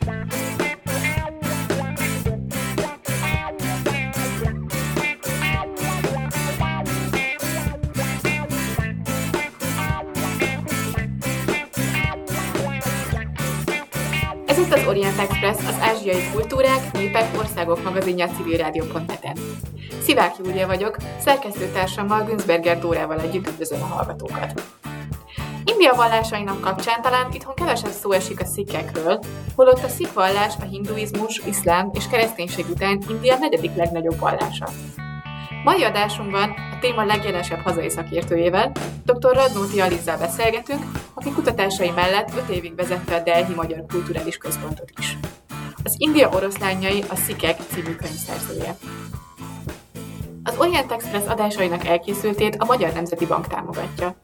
Ez az Orient Express, az ázsiai kultúrák, népek, országok magazinja a civilrádió.net-en. Szivák Júlia vagyok, szerkesztőtársammal Günzberger Dórával együtt üdvözlöm a hallgatókat. India vallásainak kapcsán talán itthon kevesebb szó esik a szikkekről, holott a szik vallás a hinduizmus, iszlám és kereszténység után India negyedik legnagyobb vallása. Mai adásunkban a téma legjelesebb hazai szakértőjével, dr. Radnóti Alizzal beszélgetünk, aki kutatásai mellett 5 évig vezette a Delhi Magyar Kulturális Központot is. Az India oroszlányai a Szikek című könyv szerzője. Az Orient Express adásainak elkészültét a Magyar Nemzeti Bank támogatja.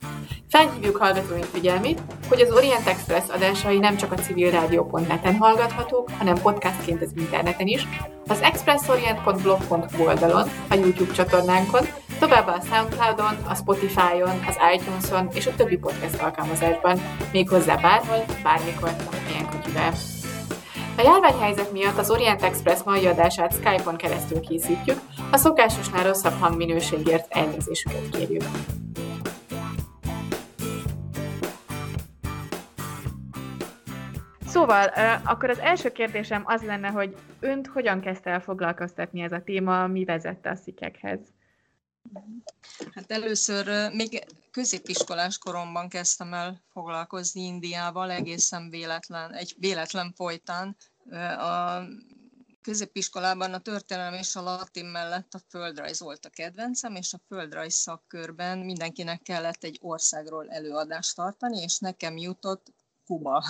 Felhívjuk hallgatóink figyelmét, hogy az Orient Express adásai nem csak a civilrádió.net-en hallgathatók, hanem podcastként az interneten is, az expressorient.blog.hu oldalon, a YouTube csatornánkon, továbbá a Soundcloudon, a Spotify-on, az iTunes-on és a többi podcast alkalmazásban, méghozzá bárhol, bármikor, milyen kutyuvel. A járványhelyzet miatt az Orient Express mai adását Skype-on keresztül készítjük, a szokásosnál rosszabb hangminőségért elnézésüket kérjük. Szóval, akkor az első kérdésem az lenne, hogy önt hogyan kezdte el foglalkoztatni ez a téma, mi vezette a szikekhez? Hát először még középiskolás koromban kezdtem el foglalkozni Indiával, egészen véletlen, egy véletlen folytán. A középiskolában a történelem és a latin mellett a földrajz volt a kedvencem, és a földrajz szakkörben mindenkinek kellett egy országról előadást tartani, és nekem jutott Kuba.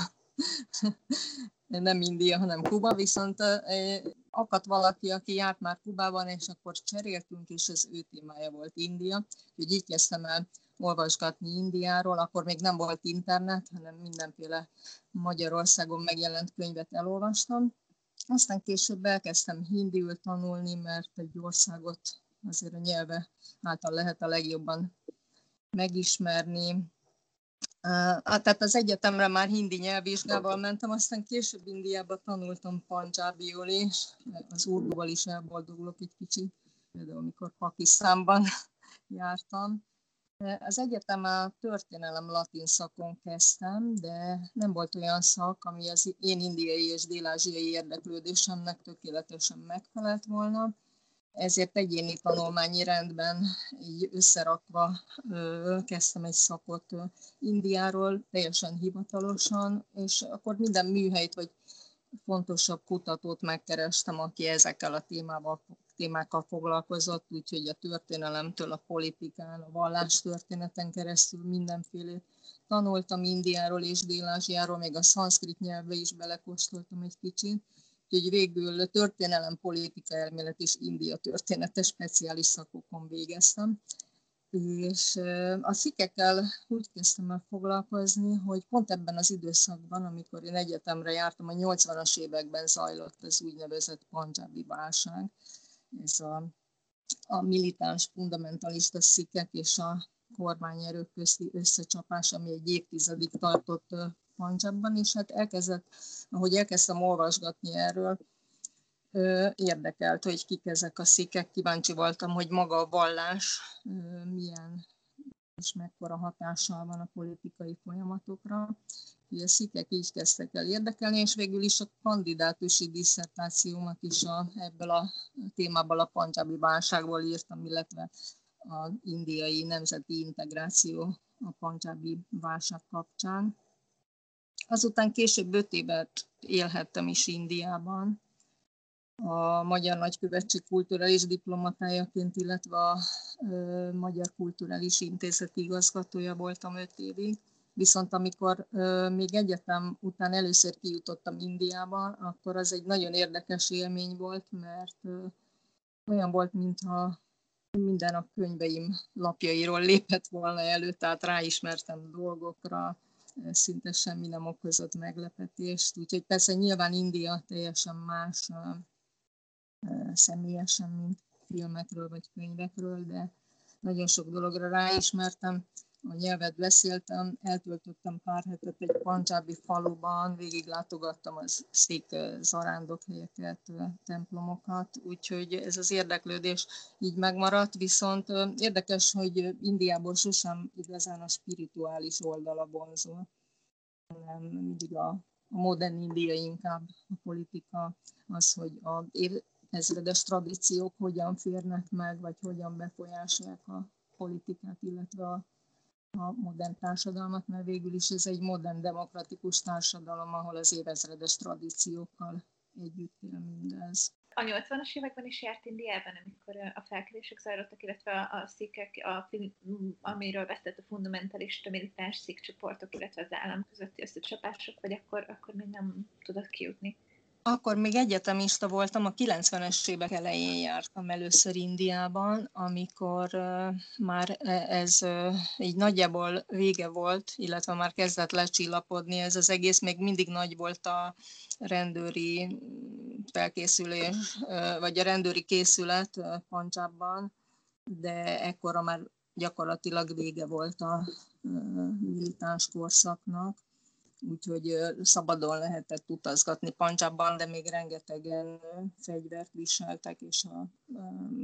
Nem India, hanem Kuba, viszont akadt valaki, aki járt már Kubában, és akkor cseréltünk, és az ő témája volt India. Úgyhogy így kezdtem el olvasgatni Indiáról, akkor még nem volt internet, hanem mindenféle Magyarországon megjelent könyvet elolvastam. Aztán később elkezdtem hindiül tanulni, mert egy országot azért a nyelve által lehet a legjobban megismerni. Tehát az egyetemre már hindi nyelvvizsgával mentem, aztán később Indiába tanultam panjábiul is, az urduval is elboldogulok egy kicsit, például amikor Pakisztánban jártam. Az egyetem a történelem latin szakon kezdtem, de nem volt olyan szak, ami az én indiai és dél-ázsiai érdeklődésemnek tökéletesen megfelelt volna. Ezért egyéni tanulmányi rendben így összerakva kezdtem egy szakot Indiáról, teljesen hivatalosan, és akkor minden műhelyt vagy fontosabb kutatót megkerestem, aki ezekkel a témával témákkal foglalkozott, úgyhogy a történelemtől a politikán, a vallástörténeten keresztül mindenfélét tanultam Indiáról és Dél-Ázsiáról, még a szanszkrit nyelvbe is belekóstoltam egy kicsit. Úgyhogy végül történelem, politika elmélet és India története speciális szakokon végeztem. És a szikekkel úgy kezdtem el foglalkozni, hogy pont ebben az időszakban, amikor én egyetemre jártam, a 80-as években zajlott az úgynevezett panjabi válság, ez a, a militáns fundamentalista szikek és a kormányerők közti összecsapás, ami egy évtizedig tartott Panjabban, és hát elkezdett, ahogy elkezdtem olvasgatni erről, érdekelt, hogy kik ezek a szikek, kíváncsi voltam, hogy maga a vallás milyen és mekkora hatással van a politikai folyamatokra. Ugye szikek így kezdtek el érdekelni, és végül is a kandidátusi diszertációmat is a, ebből a témából a panjabi válságból írtam, illetve a indiai nemzeti integráció a panjabi válság kapcsán. Azután később öt évet élhettem is Indiában, a Magyar Nagykövetség kulturális diplomatájaként, illetve a Magyar Kulturális Intézet igazgatója voltam öt évig. Viszont amikor még egyetem után először kijutottam Indiába, akkor az egy nagyon érdekes élmény volt, mert olyan volt, mintha minden a könyveim lapjairól lépett volna elő, tehát ráismertem dolgokra, szinte semmi nem okozott meglepetést. Úgyhogy persze nyilván India teljesen más személyesen, mint filmekről vagy könyvekről, de nagyon sok dologra ráismertem. A nyelvet beszéltem, eltöltöttem pár hetet egy pancsábi faluban, végig látogattam az szék helyeket, templomokat, úgyhogy ez az érdeklődés így megmaradt, viszont érdekes, hogy Indiából sosem igazán a spirituális oldala vonzó, hanem mindig a, a modern India inkább a politika, az, hogy a ezredes tradíciók hogyan férnek meg, vagy hogyan befolyásolják a politikát, illetve a, a modern társadalmat, mert végül is ez egy modern demokratikus társadalom, ahol az évezredes tradíciókkal együtt él mindez. A 80-as években is járt Indiában, amikor a felkelések zajlottak, illetve a, szikek, a, amiről vesztett a fundamentalista militáns szik csoportok, illetve az állam közötti összecsapások, vagy akkor, akkor még nem tudott kijutni? Akkor még egyetemista voltam, a 90-es évek elején jártam először Indiában, amikor már ez így nagyjából vége volt, illetve már kezdett lecsillapodni ez az egész, még mindig nagy volt a rendőri felkészülés, vagy a rendőri készület Pancsában, de ekkora már gyakorlatilag vége volt a militáns korszaknak úgyhogy szabadon lehetett utazgatni Pancsabban, de még rengetegen fegyvert viseltek, és a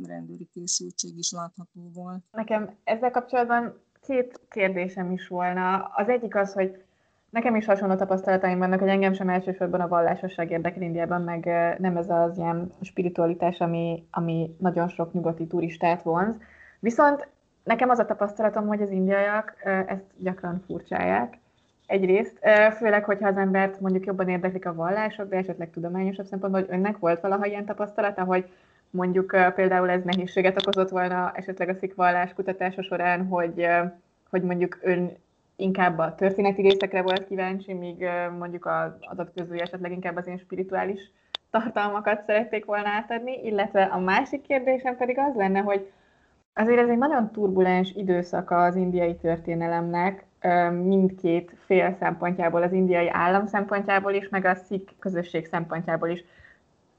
rendőri készültség is látható volt. Nekem ezzel kapcsolatban két kérdésem is volna. Az egyik az, hogy nekem is hasonló tapasztalataim vannak, hogy engem sem elsősorban a vallásosság érdekel Indiában, meg nem ez az ilyen spiritualitás, ami, ami nagyon sok nyugati turistát vonz. Viszont nekem az a tapasztalatom, hogy az indiaiak ezt gyakran furcsálják, Egyrészt, főleg, hogyha az embert mondjuk jobban érdeklik a vallások, de esetleg tudományosabb szempontból, hogy önnek volt valaha ilyen tapasztalata, hogy mondjuk például ez nehézséget okozott volna esetleg a szikvallás kutatása során, hogy, hogy mondjuk ön inkább a történeti részekre volt kíváncsi, míg mondjuk az adatközői esetleg inkább az én spirituális tartalmakat szerették volna átadni, illetve a másik kérdésem pedig az lenne, hogy azért ez egy nagyon turbulens időszaka az indiai történelemnek, mindkét fél szempontjából, az indiai állam szempontjából is, meg a szik közösség szempontjából is.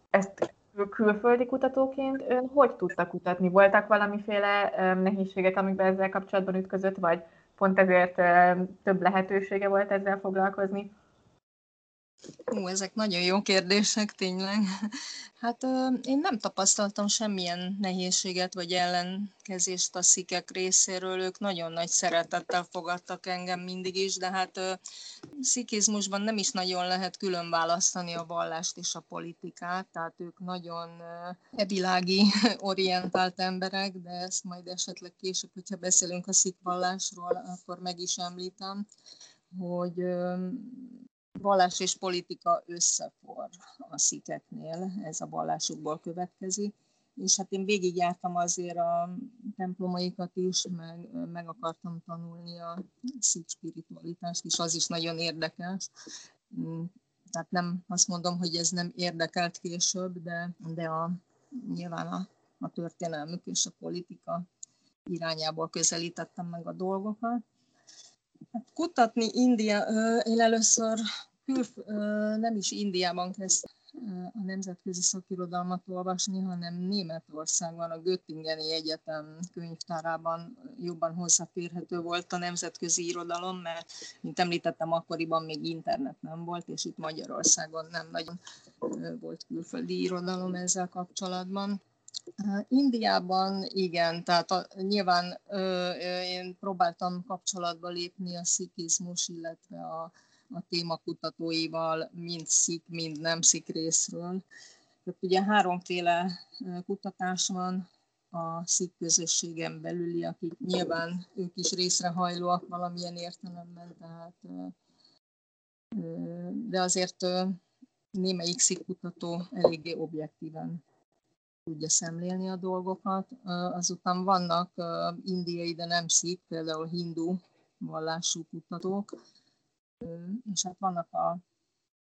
Ezt külföldi kutatóként ön hogy tudta kutatni? Voltak valamiféle nehézségek, amikben ezzel kapcsolatban ütközött, vagy pont ezért több lehetősége volt ezzel foglalkozni? Ú, ezek nagyon jó kérdések, tényleg. Hát én nem tapasztaltam semmilyen nehézséget vagy ellenkezést a szikek részéről. Ők nagyon nagy szeretettel fogadtak engem mindig is, de hát szikizmusban nem is nagyon lehet külön választani a vallást és a politikát, tehát ők nagyon evilági orientált emberek, de ezt majd esetleg később, hogyha beszélünk a szikvallásról, akkor meg is említem hogy vallás és politika összefor a szikeknél, ez a vallásukból következik. És hát én végigjártam azért a templomaikat is, meg, meg akartam tanulni a szik spiritualitást is, az is nagyon érdekes. Tehát nem azt mondom, hogy ez nem érdekelt később, de, de a, nyilván a, a történelmük és a politika irányából közelítettem meg a dolgokat. Hát kutatni India, én először kül, nem is Indiában kezdtem a nemzetközi szakirodalmat olvasni, hanem Németországban, a Göttingeni Egyetem könyvtárában jobban hozzáférhető volt a nemzetközi irodalom, mert, mint említettem, akkoriban még internet nem volt, és itt Magyarországon nem nagyon volt külföldi irodalom ezzel kapcsolatban. Indiában igen, tehát a, nyilván ö, én próbáltam kapcsolatba lépni a szikizmus, illetve a, a témakutatóival, mind szik, mind nem szik részről. Tehát ugye háromféle kutatás van a szik közösségen belüli, akik nyilván ők is részrehajlóak valamilyen értelemben, tehát de azért némelyik szik kutató eléggé objektíven tudja szemlélni a dolgokat. Azután vannak indiai, de nem szik, például hindu vallású kutatók, és hát vannak a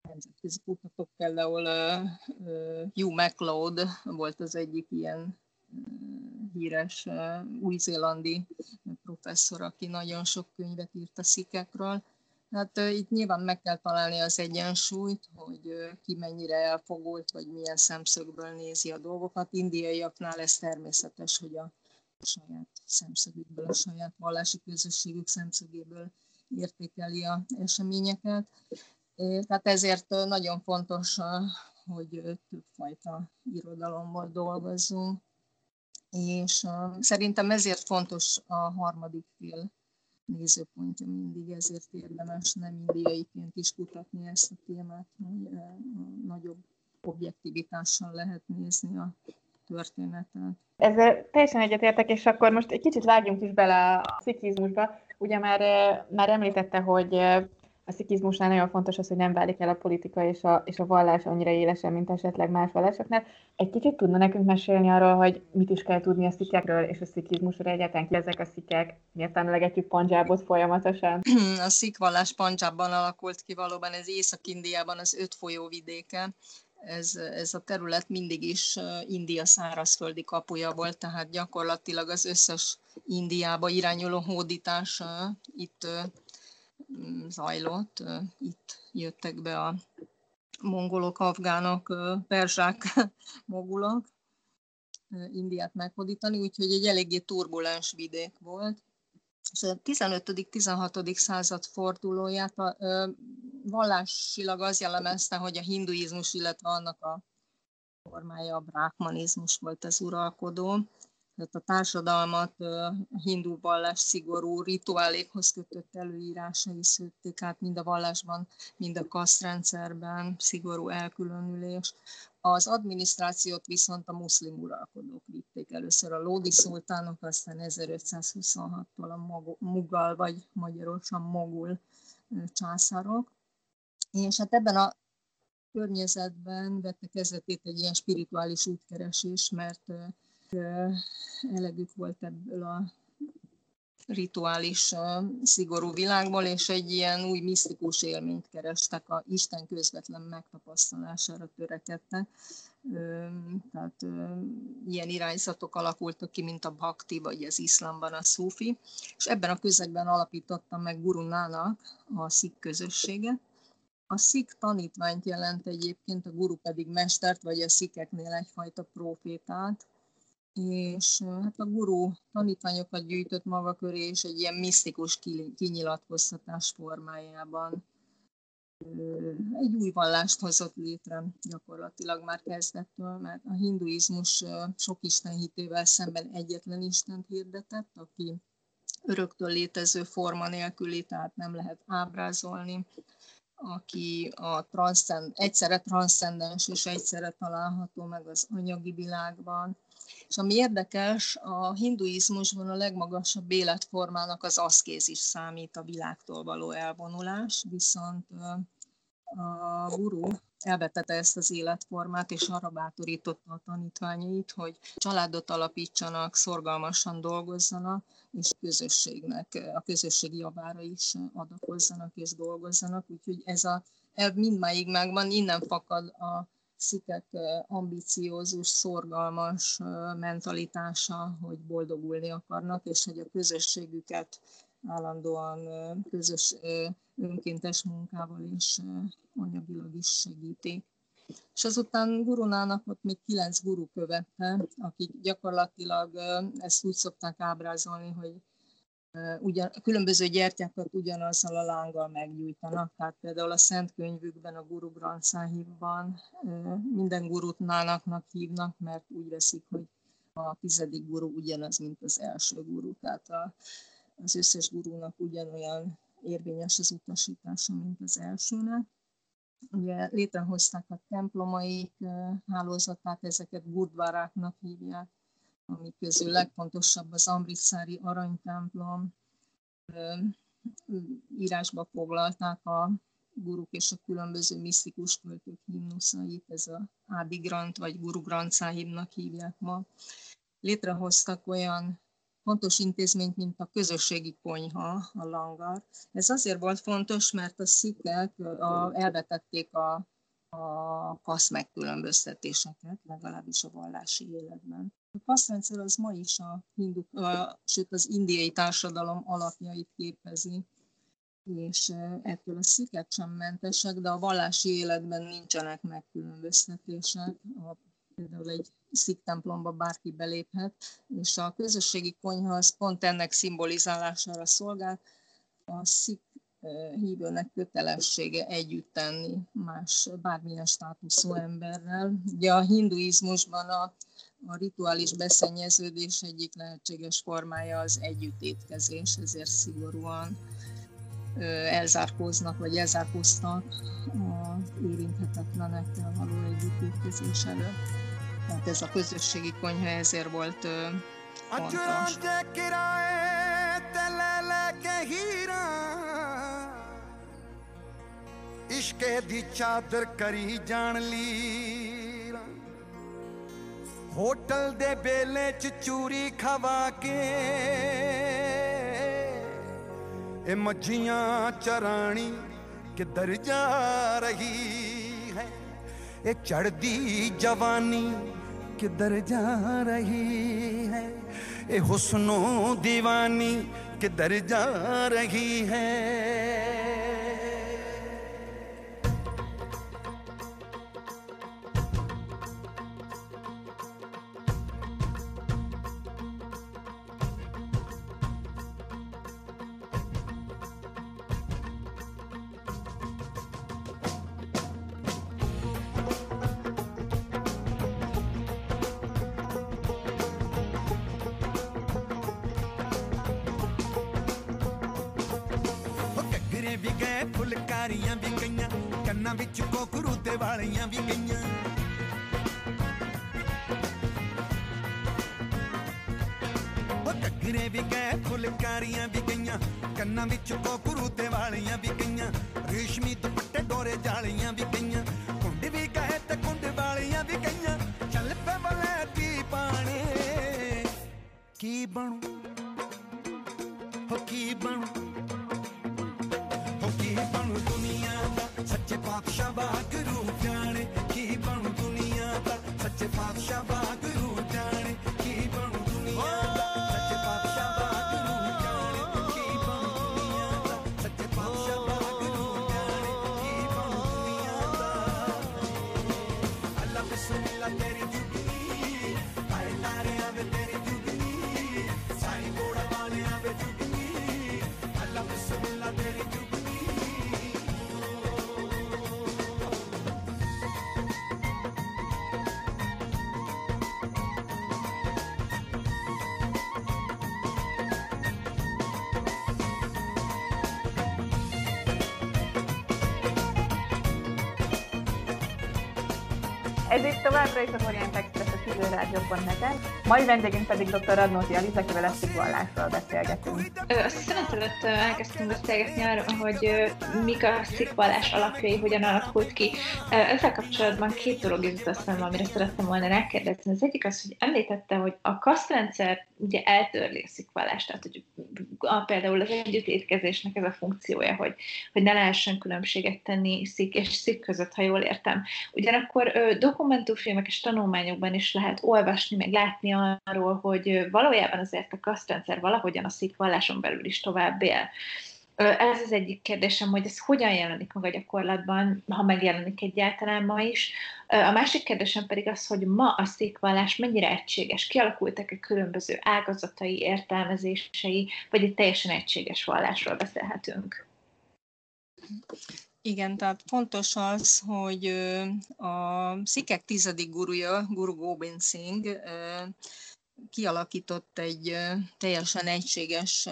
nemzetközi kutatók, például Hugh MacLeod volt az egyik ilyen híres új-zélandi professzor, aki nagyon sok könyvet írt a szikekről. Hát itt nyilván meg kell találni az egyensúlyt, hogy ki mennyire elfogult, vagy milyen szemszögből nézi a dolgokat. Indiaiaknál ez természetes, hogy a saját szemszögükből, a saját vallási közösségük szemszögéből értékeli a eseményeket. Tehát ezért nagyon fontos, hogy többfajta irodalommal dolgozzunk, és szerintem ezért fontos a harmadik fél nézőpontja mindig, ezért érdemes nem indiaiként is kutatni ezt a témát, hogy nagyobb objektivitással lehet nézni a történetet. Ezzel teljesen egyetértek, és akkor most egy kicsit vágjunk is bele a szikizmusba. Ugye már, már említette, hogy a szikizmusnál nagyon fontos az, hogy nem válik el a politika és a, és a vallás annyira élesen, mint esetleg más vallásoknál. Egy kicsit tudna nekünk mesélni arról, hogy mit is kell tudni a szikekről és a szikizmusról egyáltalán ki ezek a szikek, miért emlegetjük Panjábot folyamatosan? A szik vallás Panjábban alakult ki valóban, ez Észak-Indiában az öt folyóvidéken, ez, ez a terület mindig is India szárazföldi kapuja volt, tehát gyakorlatilag az összes Indiába irányuló hódítás itt zajlott. Itt jöttek be a mongolok, afgánok, perzsák, mogulok Indiát meghódítani, úgyhogy egy eléggé turbulens vidék volt. És a 15.-16. század fordulóját a, vallásilag az jellemezte, hogy a hinduizmus, illetve annak a formája a brákmanizmus volt az uralkodó. Tehát a társadalmat hindu vallás szigorú rituálékhoz kötött előírásai szőtték át mind a vallásban, mind a kasztrendszerben, szigorú elkülönülés. Az adminisztrációt viszont a muszlim uralkodók vitték először a Lódi szultánok, aztán 1526-tól a Mugal, vagy magyarosan Mogul császárok. És hát ebben a környezetben vette kezdetét egy ilyen spirituális útkeresés, mert elegük volt ebből a rituális, szigorú világból, és egy ilyen új misztikus élményt kerestek, a Isten közvetlen megtapasztalására törekedtek. Tehát ilyen irányzatok alakultak ki, mint a bhakti, vagy az iszlamban a szufi, és ebben a közegben alapította meg Guru Nanak a szik közösséget. A szik tanítványt jelent egyébként, a guru pedig mestert, vagy a szikeknél egyfajta profétát, és hát a gurú tanítványokat gyűjtött maga köré, és egy ilyen misztikus kinyilatkoztatás formájában egy új vallást hozott létre gyakorlatilag már kezdettől, mert a hinduizmus sok isten hitével szemben egyetlen istent hirdetett, aki öröktől létező forma nélküli, tehát nem lehet ábrázolni, aki a transzcend, egyszerre transzcendens és egyszerre található meg az anyagi világban, és ami érdekes, a hinduizmusban a legmagasabb életformának az aszkézis számít a világtól való elvonulás, viszont a guru elvetette ezt az életformát, és arra bátorította a tanítványait, hogy családot alapítsanak, szorgalmasan dolgozzanak, és közösségnek, a közösség javára is adakozzanak és dolgozzanak. Úgyhogy ez a elv mindmáig megvan, innen fakad a szikek ambiciózus, szorgalmas mentalitása, hogy boldogulni akarnak, és hogy a közösségüket állandóan közös önkéntes munkával és anyagilag is segítik. És azután gurunának ott még kilenc guru követte, akik gyakorlatilag ezt úgy szokták ábrázolni, hogy ugyan, különböző gyertyákat ugyanazzal a lánggal meggyújtanak. Tehát például a Szent Könyvükben, a Guru Granth Sahibban minden gurut nánaknak hívnak, mert úgy veszik, hogy a tizedik guru ugyanaz, mint az első guru. Tehát a, az összes gurúnak ugyanolyan érvényes az utasítása, mint az elsőnek. Ugye létrehozták a templomaik hálózatát, ezeket gurdváráknak hívják, amik közül legfontosabb az Amritszári aranytemplom. Írásba foglalták a guruk és a különböző misztikus költők himnuszait, ez a Ádi Grant vagy Guru Grant Sahibnak hívják ma. Létrehoztak olyan fontos intézményt, mint a közösségi konyha, a langar. Ez azért volt fontos, mert a szikek elvetették a a kasz megkülönböztetéseket, legalábbis a vallási életben. A kaszrendszer az ma is a hindu, a, sőt az indiai társadalom alapjait képezi, és ettől a szikek sem mentesek, de a vallási életben nincsenek megkülönböztetések. A például egy szik templomba bárki beléphet, és a közösségi konyha az pont ennek szimbolizálására szolgál. A szik hívőnek kötelessége együtt tenni más bármilyen státuszú emberrel. Ugye a hinduizmusban a, a rituális beszennyeződés egyik lehetséges formája az együttétkezés, ezért szigorúan elzárkóznak, vagy elzárkóztak a érinthetetlenekkel való együttétkezés előtt. Tehát ez a közösségi konyha ezért volt fontos. ਇਸ਼ਕੇ ਦੀ ਚਾਦਰ ਕਰੀ ਜਾਣ ਲਈ ਹੋਟਲ ਦੇ ਬੇਲੇ ਚ ਚੂਰੀ ਖਵਾ ਕੇ ਇਹ ਮੱਝੀਆਂ ਚਰਾਣੀ ਕਿੱਧਰ ਜਾ ਰਹੀ ਹੈ? ਇਹ ਚੜਦੀ ਜਵਾਨੀ ਕਿੱਧਰ ਜਾ ਰਹੀ ਹੈ? ਇਹ ਹੁਸਨੋ دیਵਾਨੀ ਕਿੱਧਰ ਜਾ ਰਹੀ ਹੈ? ਇਹਨਾਂ ਵਿੱਚ ਕੋਕਰੂ ਤੇ ਵਾਲੀਆਂ ਵੀ ਗਈਆਂ। ਉਹ ਟੱਗਰੇ ਵੀ ਗਏ, ਫੁਲਕਾਰੀਆਂ ਵੀ ਗਈਆਂ, ਕੰਨਾਂ ਵਿੱਚ ਕੋਕਰੂ ਤੇ ਵਾਲੀਆਂ ਵੀ Ez itt továbbra is az Orient Express a civilrádió.net-en. Mai vendégünk pedig dr. Radnóti Aliza, akivel a szigvallásról beszélgetünk. Azt szünet előtt elkezdtünk beszélgetni arra, hogy mik a szigvallás alapjai, hogyan alakult ki. Ezzel kapcsolatban két dolog jutott eszembe, amire szerettem volna rákérdezni. Az egyik az, hogy említette, hogy a kasztrendszer ugye eltörli a szikvallást, tehát hogy a, például az együttétkezésnek ez a funkciója, hogy, hogy ne lehessen különbséget tenni szik és szik között, ha jól értem. Ugyanakkor ö, dokumentumfilmek és tanulmányokban is lehet olvasni, meg látni arról, hogy valójában azért a kasztrendszer valahogyan a szik valláson belül is tovább él. Ez az egyik kérdésem, hogy ez hogyan jelenik meg a gyakorlatban, ha megjelenik egyáltalán ma is. A másik kérdésem pedig az, hogy ma a székvallás mennyire egységes, kialakultak-e különböző ágazatai, értelmezései, vagy egy teljesen egységes vallásról beszélhetünk? Igen, tehát fontos az, hogy a szikek tizedik gurúja, Guru Gobind Singh kialakított egy teljesen egységes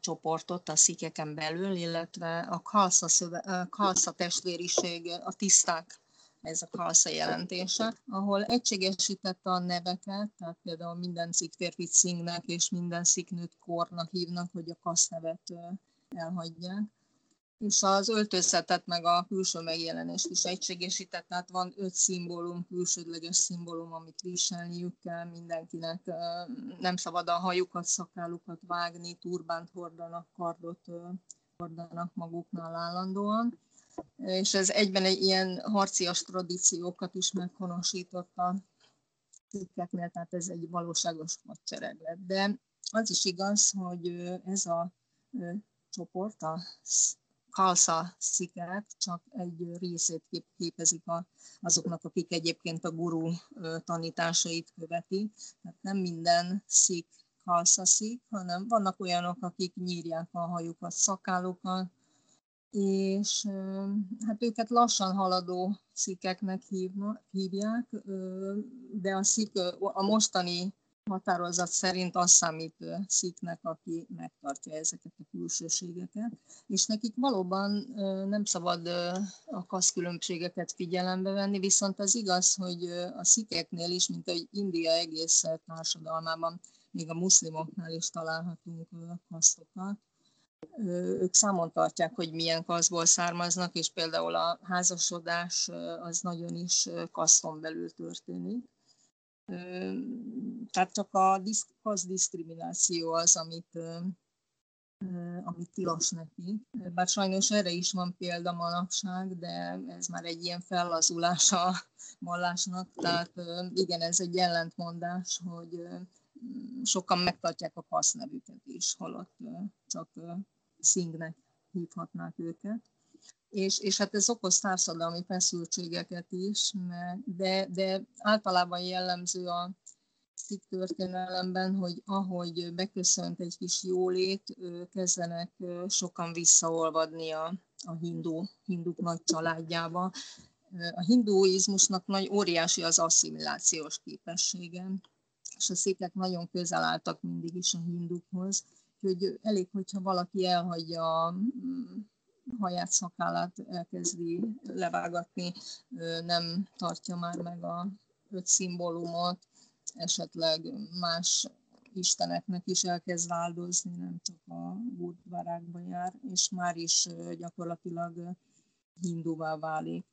csoportot a szikeken belül, illetve a kalsza, szöve, kalsza testvériség, a tiszták, ez a kalsza jelentése, ahol egységesítette a neveket, tehát például minden szik férfit szingnek és minden sziknőt kornak hívnak, hogy a kasz nevet elhagyják és az öltözetet meg a külső megjelenést is egységesített, tehát van öt szimbólum, külsődleges szimbólum, amit viselniük kell mindenkinek, nem szabad a hajukat, szakállukat vágni, turbánt hordanak, kardot hordanak maguknál állandóan, és ez egyben egy ilyen harcias tradíciókat is meghonosított a cikkeknél, tehát ez egy valóságos hadsereg lett. De az is igaz, hogy ez a csoport, a kalsza szikák csak egy részét képezik a, azoknak, akik egyébként a guru tanításait követik. Tehát nem minden szik kalsza szik, hanem vannak olyanok, akik nyírják a hajukat, szakálukat, és hát őket lassan haladó szikeknek hívják, de a, szik, a mostani határozat szerint az számít sziknek, aki megtartja ezeket a külsőségeket, és nekik valóban nem szabad a kaszkülönbségeket figyelembe venni, viszont az igaz, hogy a szikeknél is, mint egy India egész társadalmában, még a muszlimoknál is találhatunk kasztokat, ők számon tartják, hogy milyen kaszból származnak, és például a házasodás az nagyon is kaszton belül történik. Tehát csak a kasz diszkrimináció az, amit, amit tilos neki. Bár sajnos erre is van példa manapság, de ez már egy ilyen fellazulás a vallásnak. Tehát igen, ez egy ellentmondás, hogy sokan megtartják a passz nevüket is, holott csak szingnek hívhatnák őket. És, és hát ez okoz társadalmi feszültségeket is, de, de általában jellemző a szik történelemben, hogy ahogy beköszönt egy kis jólét, kezdenek sokan visszaolvadni a, a hindu, hinduk nagy családjába. A hinduizmusnak nagy óriási az asszimilációs képessége, és a székek nagyon közel álltak mindig is a hindukhoz, hogy elég, hogyha valaki elhagyja haját, szakállát, elkezdi levágatni, nem tartja már meg a öt szimbólumot, esetleg más isteneknek is elkezd áldozni, nem csak a gurdvárákba jár, és már is gyakorlatilag hinduvá válik.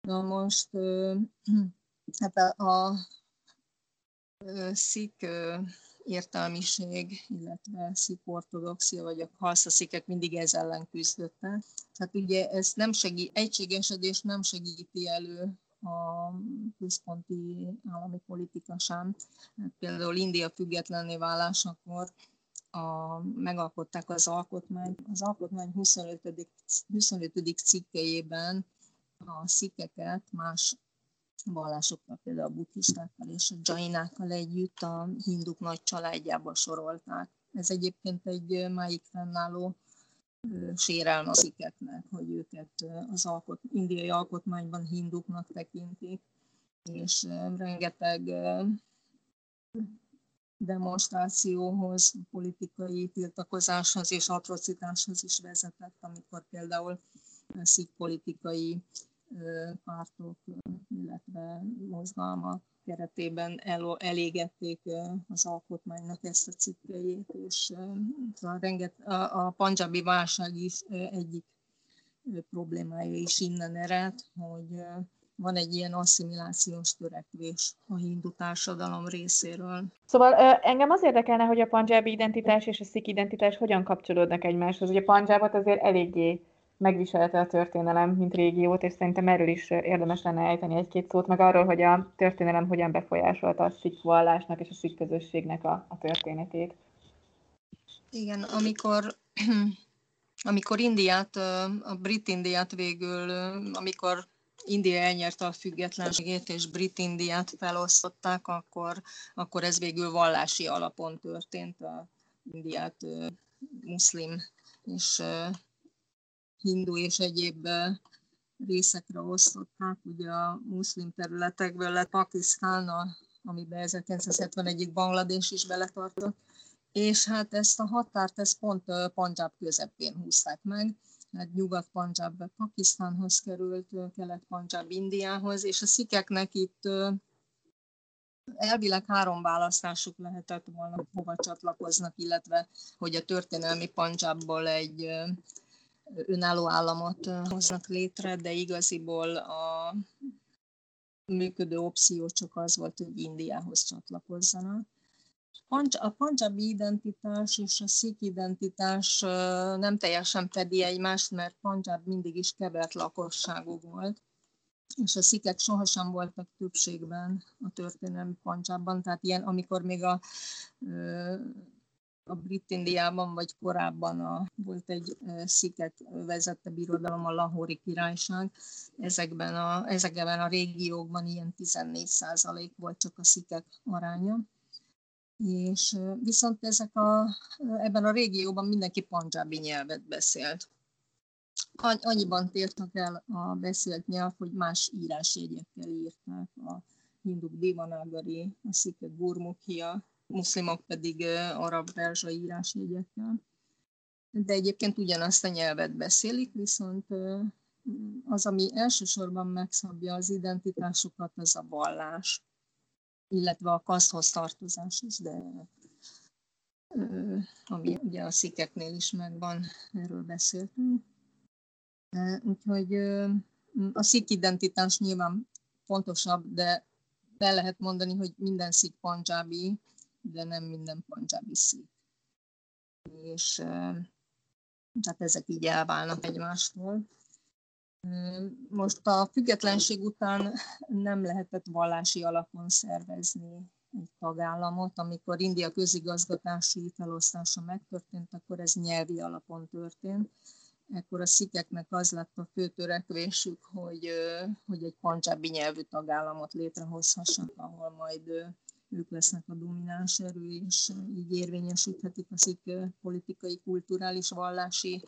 Na most, hát a, a szik értelmiség, illetve szik ortodoxia, vagy a halszaszikek mindig ez ellen küzdöttek. Tehát ugye ez nem segít, egységesedés nem segíti elő a központi állami politika sem. Hát például India függetlenné válásakor a, megalkották az alkotmányt. Az alkotmány 25. 25. cikkejében a szikeket más vallásokkal, például a buddhistákkal és a jainákkal együtt a hinduk nagy családjába sorolták. Ez egyébként egy máig fennálló sérelme a szikeknek, hogy őket az alkot, indiai alkotmányban hinduknak tekintik, és rengeteg demonstrációhoz, politikai tiltakozáshoz és atrocitáshoz is vezetett, amikor például szik politikai pártok, illetve mozgalmak keretében el, elégették az alkotmánynak ezt a cikkejét, és a, renget, a, a panjabi válság is egyik problémája is innen ered, hogy van egy ilyen asszimilációs törekvés a hindu társadalom részéről. Szóval engem az érdekelne, hogy a panjabi identitás és a szik identitás hogyan kapcsolódnak egymáshoz. Ugye Panjabot azért eléggé megviselte a történelem, mint régiót, és szerintem erről is érdemes lenne ejteni egy-két szót, meg arról, hogy a történelem hogyan befolyásolta a szik vallásnak és a szik közösségnek a, a történetét. Igen, amikor, amikor Indiát, a brit Indiát végül, amikor India elnyerte a függetlenségét, és brit Indiát felosztották, akkor, akkor ez végül vallási alapon történt a Indiát muszlim és hindu és egyéb részekre osztották. Ugye a muszlim területekből lett Pakisztán, amiben 1971-ig Banglades is beletartott, és hát ezt a határt ezt pont Panjab közepén húzták meg, hát Nyugat-Panjab Pakisztánhoz került, Kelet-Panjab Indiához, és a szikeknek itt elvileg három választásuk lehetett volna, hova csatlakoznak, illetve hogy a történelmi Panjabból egy önálló államot hoznak létre, de igaziból a működő opció csak az volt, hogy Indiához csatlakozzanak. A panjabi identitás és a szik identitás nem teljesen fedi egymást, mert Panjab mindig is kevert lakosságú volt, és a szikek sohasem voltak többségben a történelmi Panjabban, tehát ilyen, amikor még a a Brit Indiában, vagy korábban a, volt egy sziket vezette birodalom, a Lahori királyság. Ezekben a, ezekben a régiókban ilyen 14 százalék volt csak a szikek aránya. És viszont ezek a, ebben a régióban mindenki pandzsábi nyelvet beszélt. Annyiban tértek el a beszélt nyelv, hogy más írásjegyekkel írták a hinduk Divanagari, a szikek Gurmukhia, muszlimok pedig arab perzsa írásjegyekkel. De egyébként ugyanazt a nyelvet beszélik, viszont az, ami elsősorban megszabja az identitásukat, az a vallás, illetve a kaszthoz tartozás is, de ami ugye a szikeknél is megvan, erről beszéltünk. Úgyhogy a szik identitás nyilván fontosabb, de be lehet mondani, hogy minden szik pandzsábi, de nem minden pandzsábi szik. És tehát ezek így elválnak egymástól. Most a függetlenség után nem lehetett vallási alapon szervezni egy tagállamot. Amikor India közigazgatási felosztása megtörtént, akkor ez nyelvi alapon történt. Ekkor a szikeknek az lett a fő törekvésük, hogy, hogy egy pancsábi nyelvű tagállamot létrehozhassanak, ahol majd ők lesznek a domináns erő, és így érvényesíthetik a szik politikai, kulturális, vallási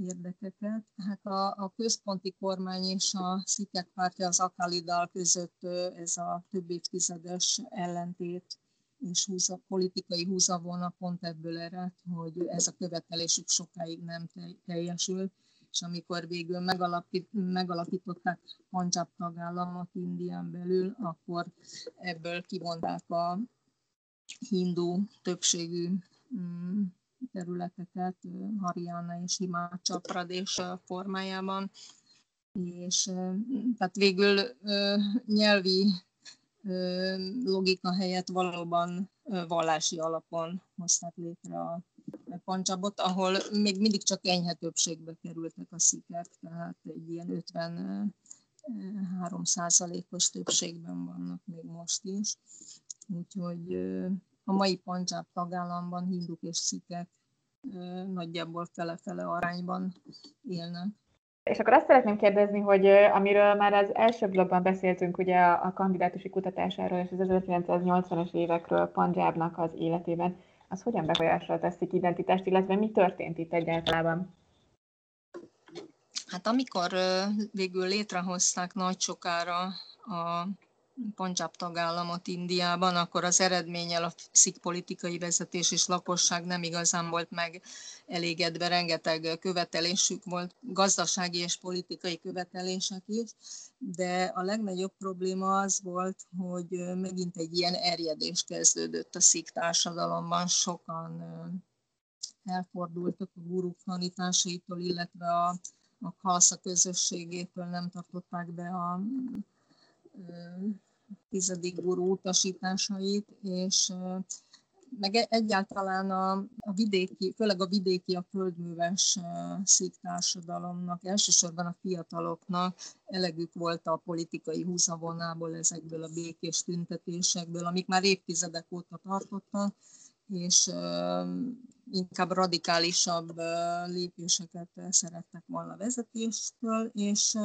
érdekeket. Hát a, a központi kormány és a szikek pártja az Akalidal között ez a több évtizedes ellentét és húza, politikai húzavona pont ebből ered, hogy ez a követelésük sokáig nem teljesül, és amikor végül megalapít, megalapították Punjab tagállamot Indián belül, akkor ebből kivonták a hindu többségű mm, területeket, Haryana és Himachal Pradesh formájában, és tehát végül nyelvi logika helyett valóban vallási alapon hozták létre a Pancsabot, ahol még mindig csak enyhe többségbe kerültek a szikek, tehát egy ilyen 53 százalékos többségben vannak még most is. Úgyhogy a mai Pancsab tagállamban hinduk és szikek nagyjából fele-fele arányban élnek. És akkor azt szeretném kérdezni, hogy amiről már az első blogban beszéltünk, ugye a, kandidátusi kutatásáról és az 1980-as évekről Panjábnak az életében, az hogyan befolyásolta a szik identitást, illetve mi történt itt egyáltalán? Hát amikor végül létrehozták nagy sokára a Punjab tagállamot Indiában, akkor az eredménnyel a szik politikai vezetés és lakosság nem igazán volt meg elégedve, rengeteg követelésük volt, gazdasági és politikai követelések is, de a legnagyobb probléma az volt, hogy megint egy ilyen erjedés kezdődött a szik társadalomban, sokan elfordultak a guruk tanításaitól, illetve a, a kalsza közösségétől nem tartották be a tizedik gurú utasításait, és meg e-, egyáltalán a, a vidéki, főleg a vidéki, a földműves szík társadalomnak, elsősorban a fiataloknak elegük volt a politikai húzavonából, ezekből a békés tüntetésekből, amik már évtizedek óta tartottak, és inkább radikálisabb lépéseket szerettek volna vezetéstől, és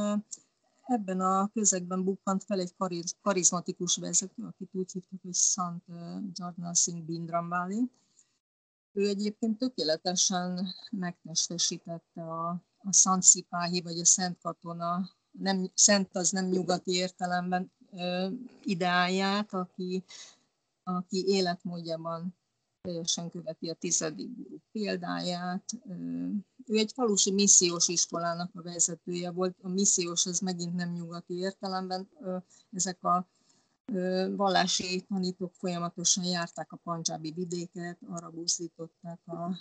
ebben a közegben bukkant fel egy karizmatikus vezető, akit úgy hívtak, hogy Sant Jardna Singh Bindrambali. Ő egyébként tökéletesen megtestesítette a, a Sant Szipáhi, vagy a Szent Katona, nem, Szent az nem nyugati értelemben ö, ideáját, aki, aki életmódjában teljesen követi a tizedik példáját. Ő egy falusi missziós iskolának a vezetője volt. A missziós az megint nem nyugati értelemben. Ezek a vallási tanítók folyamatosan járták a pancsábi vidéket, arra buzdították a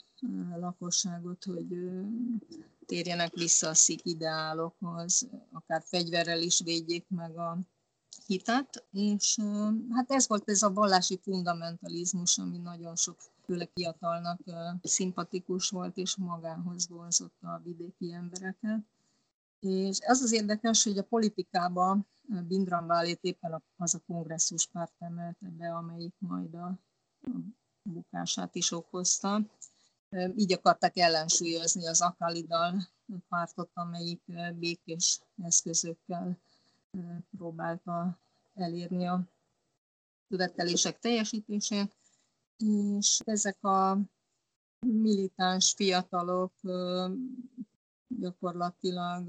lakosságot, hogy térjenek vissza a szik ideálokhoz, akár fegyverrel is védjék meg a hitet, és hát ez volt ez a vallási fundamentalizmus, ami nagyon sok főleg fiatalnak szimpatikus volt, és magához vonzotta a vidéki embereket. És ez az érdekes, hogy a politikában Bindran Válét éppen az a kongresszus párt emelte be, amelyik majd a, bukását is okozta. Így akartak ellensúlyozni az Akalidal pártot, amelyik békés eszközökkel próbálta elérni a követelések teljesítését, és ezek a militáns fiatalok gyakorlatilag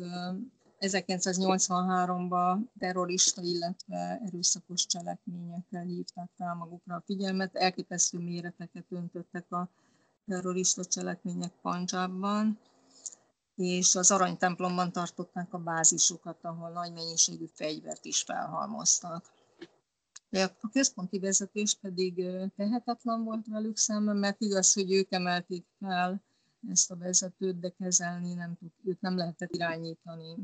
1983-ban terrorista, illetve erőszakos cselekményekkel hívták fel magukra a figyelmet. Elképesztő méreteket öntöttek a terrorista cselekmények Pancsában, és az aranytemplomban tartották a bázisokat, ahol nagy mennyiségű fegyvert is felhalmoztak. De a központi vezetés pedig tehetetlen volt velük szemben, mert igaz, hogy ők emelték fel ezt a vezetőt, de kezelni nem tud, őt nem lehetett irányítani.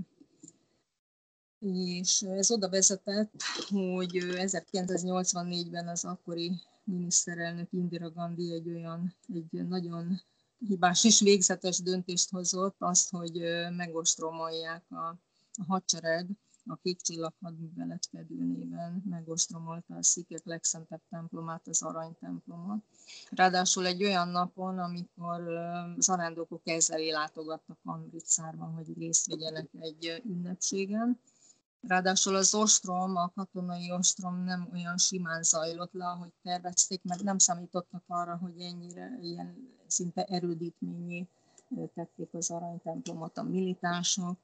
És ez oda vezetett, hogy 1984-ben az akkori miniszterelnök Indira Gandhi egy olyan, egy nagyon hibás és végzetes döntést hozott, azt, hogy megostromolják a, a hadsereg a kék csillag hadművelet fedőnében megostromolta a szikek legszentebb templomát, az aranytemplomot. Ráadásul egy olyan napon, amikor zarándokok ezzel látogattak Amritsárban, hogy részt vegyenek egy ünnepségen, Ráadásul az ostrom, a katonai ostrom nem olyan simán zajlott le, ahogy tervezték, mert nem számítottak arra, hogy ennyire ilyen szinte erődítményé tették az aranytemplomot a militánsok,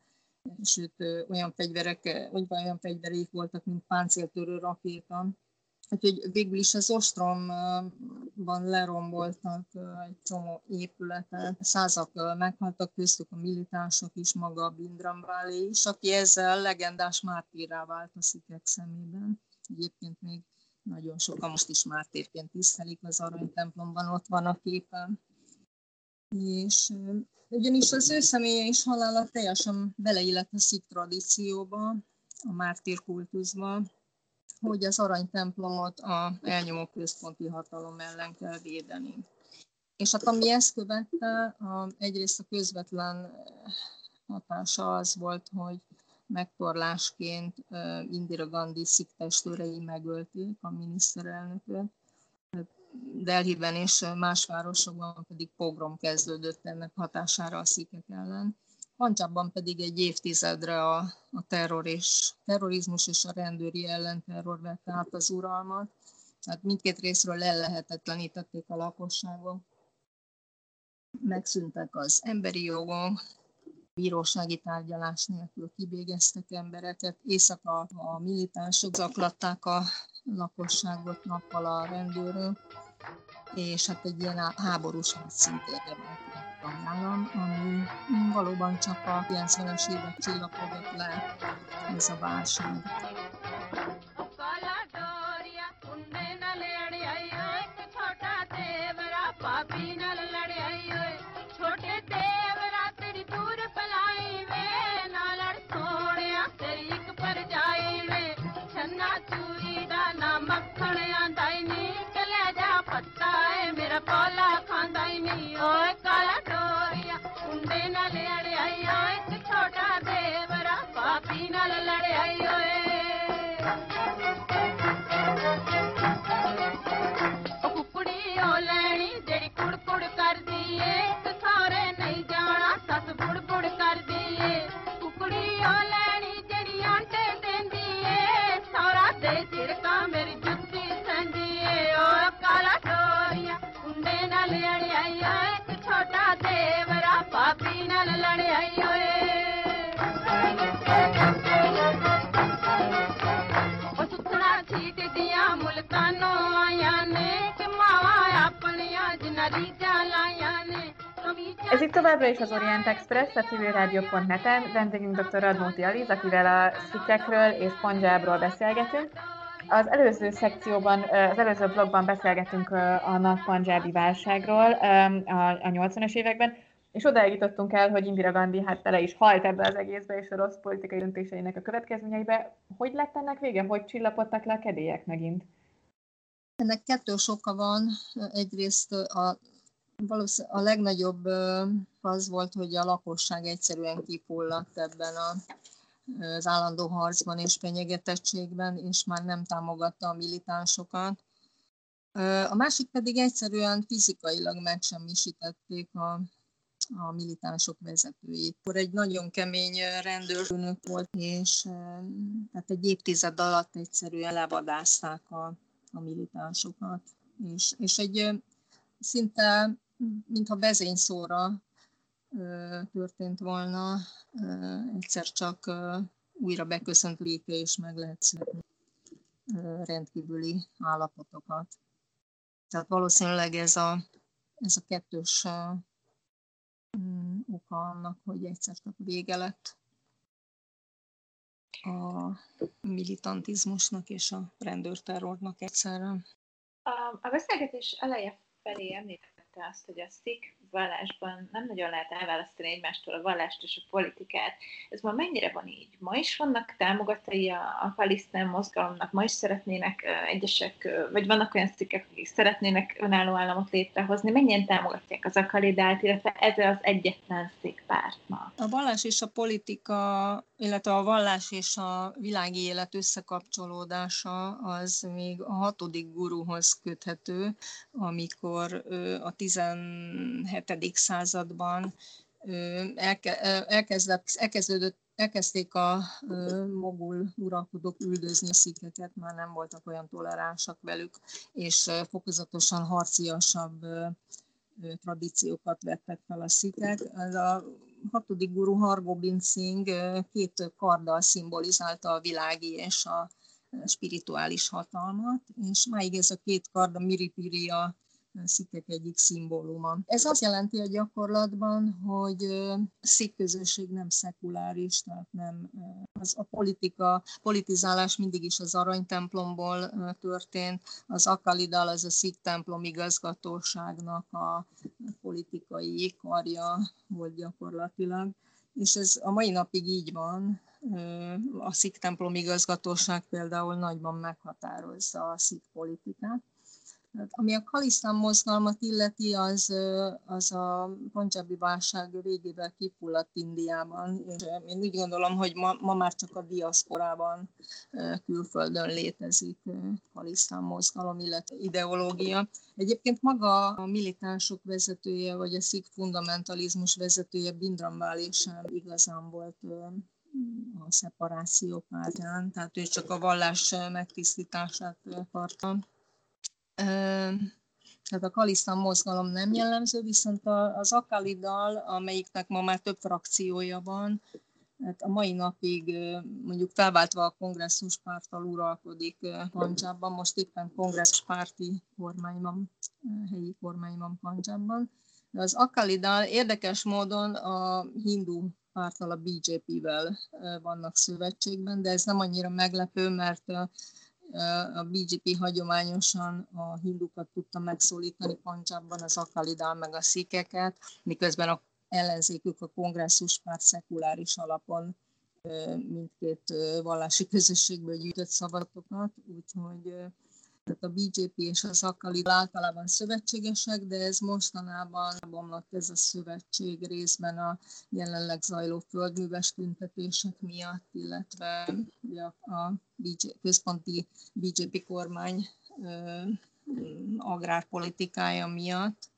sőt olyan fegyverek, olyan fegyvereik voltak, mint páncéltörő rakéta, Úgyhogy végül is az ostromban leromboltak egy csomó épületet, százak meghaltak, köztük a militánsok is, maga a Bindrambálé is, aki ezzel legendás mártírá vált a szikek szemében. Egyébként még nagyon sokan most is mártírként tisztelik az aranytemplomban, ott van a képen. És ugyanis az ő személye és halála teljesen beleillett a szik tradícióba, a mártír kultuszba, hogy az aranytemplomot a elnyomó központi hatalom ellen kell védeni. És hát ami ezt követte, a, egyrészt a közvetlen hatása az volt, hogy megtorlásként Indira Gandhi sziktestőrei megölték a miniszterelnököt. Delhiben és más városokban pedig pogrom kezdődött ennek hatására a szikek ellen. Pancsabban pedig egy évtizedre a, a terror és, terrorizmus és a rendőri ellenterror vette át az uralmat. Tehát mindkét részről lelehetetlenítették a lakosságot. Megszűntek az emberi jogok, bírósági tárgyalás nélkül kivégeztek embereket, éjszaka a militánsok zaklatták a lakosságot nappal a rendőrök, és hát egy ilyen háborús szintén a állam, ami valóban csak a 90-es évek csillapodott le ez a válság. Ez itt továbbra is az Orient Express, a civilrádió.net-en. Vendégünk dr. Radnóti Aliz, akivel a szikekről és Ponjábról beszélgetünk. Az előző szekcióban, az előző blogban beszélgetünk a nagy panjábi válságról a 80-as években, és odáig el, hogy Indira Gandhi hát tele is halt ebbe az egészbe, és a rossz politikai döntéseinek a következményeibe. Hogy lett ennek vége? Hogy csillapodtak le a kedélyek megint? Ennek kettős oka van. Egyrészt a, a legnagyobb az volt, hogy a lakosság egyszerűen kifulladt ebben a, az állandó harcban és fenyegetettségben, és már nem támogatta a militánsokat. A másik pedig egyszerűen fizikailag megsemmisítették a, a militánsok vezetőit. Akkor egy nagyon kemény rendőrnök volt, és tehát egy évtized alatt egyszerűen levadázták a, a militánsokat. És, és egy szinte, mintha bezényszóra történt volna, egyszer csak újra beköszönt léke, és meg lehet születni rendkívüli állapotokat. Tehát valószínűleg ez a, ez a kettős mm, oka annak, hogy egyszer csak vége lett a militantizmusnak és a rendőrterrornak egyszerre. A, beszélgetés eleje felé említette azt, hogy a szik vallásban nem nagyon lehet elválasztani egymástól a vallást és a politikát. Ez ma mennyire van így? Ma is vannak támogatói a, a palisztán mozgalomnak, ma is szeretnének egyesek, vagy vannak olyan szikkek, akik szeretnének önálló államot létrehozni. Mennyien támogatják az akalidált, illetve ez az egyetlen párt ma? A vallás és a politika, illetve a vallás és a világi élet összekapcsolódása az még a hatodik guruhoz köthető, amikor a 17 17. században elke, elkezdett, elkezdődött elkezdték a mogul uralkodók üldözni a szikeket, már nem voltak olyan toleránsak velük, és fokozatosan harciasabb tradíciókat vettek fel a szikek. Ez a hatodik guru Hargobind Singh két karddal szimbolizálta a világi és a spirituális hatalmat, és máig ez a két kard, a Miripiri a szikkek egyik szimbóluma. Ez azt jelenti a gyakorlatban, hogy a szik közösség nem szekuláris, tehát nem az a politika, politizálás mindig is az aranytemplomból történt, az Akalidal, az a szik templom igazgatóságnak a politikai karja volt gyakorlatilag, és ez a mai napig így van, a szik templom igazgatóság például nagyban meghatározza a szik politikát. Ami a Kalisztán mozgalmat illeti, az, az a Punjabi válság végével kifulladt Indiában. És én úgy gondolom, hogy ma, ma már csak a diaszporában külföldön létezik Kalisztán mozgalom, illetve ideológia. Egyébként maga a militánsok vezetője, vagy a szik fundamentalizmus vezetője Bindrambál sem igazán volt a szeparáció pártján, tehát ő csak a vallás megtisztítását akarta tehát a Kalisztán mozgalom nem jellemző, viszont az Akalidal, amelyiknek ma már több frakciója van, hát a mai napig mondjuk felváltva a kongresszuspárttal uralkodik Panjabban, most éppen kongresszpárti kormány van, helyi kormány van Panjabban. De az Akalidal érdekes módon a hindu párttal, a BJP-vel vannak szövetségben, de ez nem annyira meglepő, mert a BGP hagyományosan a hindukat tudta megszólítani Pancsabban, az akalidál meg a szikeket, miközben a ellenzékük a kongresszuspárt szekuláris alapon mindkét vallási közösségből gyűjtött szavatokat, úgyhogy tehát a BJP és az Akali általában szövetségesek, de ez mostanában bomlott ez a szövetség részben a jelenleg zajló földműves tüntetések miatt, illetve a BJ, központi BJP kormány agrárpolitikája miatt,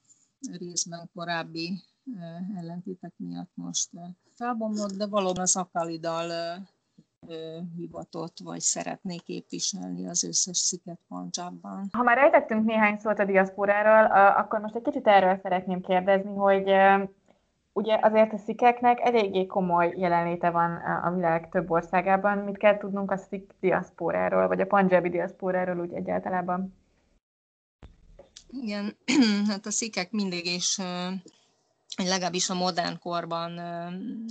részben korábbi ellentétek miatt most felbomlott, de valóban az Akalidal hivatott, vagy szeretné képviselni az összes sziket Pancsában. Ha már ejtettünk néhány szót a diaszporáról, akkor most egy kicsit erről szeretném kérdezni, hogy ugye azért a szikeknek eléggé komoly jelenléte van a világ több országában. Mit kell tudnunk a szik diaszporáról, vagy a panjabi diaszporáról úgy egyáltalában? Igen, hát a szikek mindig is legalábbis a modern korban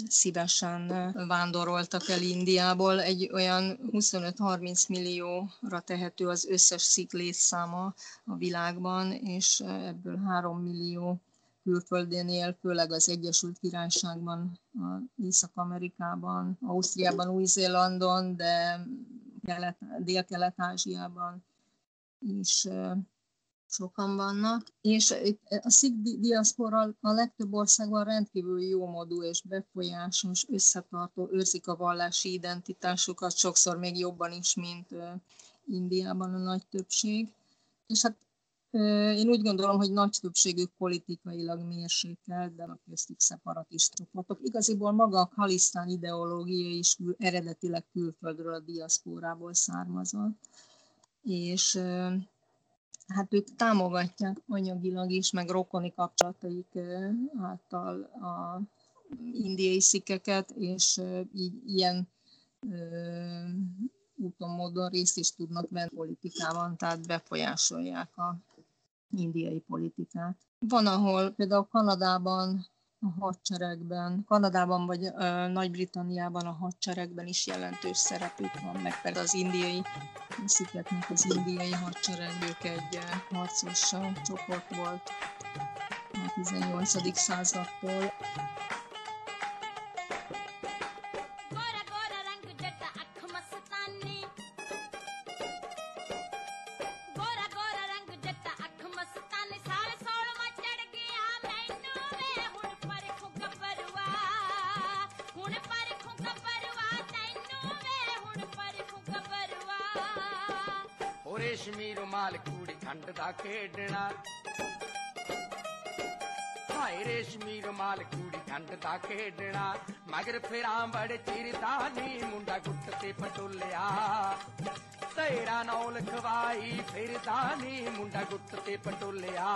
szívesen vándoroltak el Indiából. Egy olyan 25-30 millióra tehető az összes szik létszáma a világban, és ebből 3 millió külföldén él, főleg az Egyesült Királyságban, Észak-Amerikában, Ausztriában, Új-Zélandon, de Dél-Kelet-Ázsiában is sokan vannak, és a szik diaszpora a legtöbb országban rendkívül jómódú és befolyásos, összetartó, őrzik a vallási identitásukat, sokszor még jobban is, mint Indiában a nagy többség. És hát Én úgy gondolom, hogy nagy többségük politikailag mérsékelt, de a köztük szeparatist csoportok. Igaziból maga a kalisztán ideológia is eredetileg külföldről, a diaszpórából származott. És hát ők támogatják anyagilag is, meg rokoni kapcsolataik által a indiai szikeket, és így ilyen úton, módon részt is tudnak venni politikában, tehát befolyásolják a indiai politikát. Van, ahol például Kanadában a hadseregben, Kanadában vagy Nagy-Britanniában a hadseregben is jelentős szerepük van, meg például az indiai sziketnek az indiai hadsereg, ők egy harcos csoport volt a 18. századtól. ਖੇਡਣਾ। ਹਾਏ ਰੇਸ਼ਮੀ ਰੁਮਾਲ ਕੂੜੀ ਖੰਡ ਦਾ ਖੇਡਣਾ। ਮਗਰ ਫਿਰਾਂ ਬੜ ਚਿਰਦਾ ਨੀ, ਮੁੰਡਾ ਗੁੱਟ ਤੇ ਪਟੋਲਿਆ। ਤੇਰਾ ਨੌ ਲਖਵਾਈ ਫਿਰਦਾ ਨੀ, ਮੁੰਡਾ ਗੁੱਟ ਤੇ ਪਟੋਲਿਆ।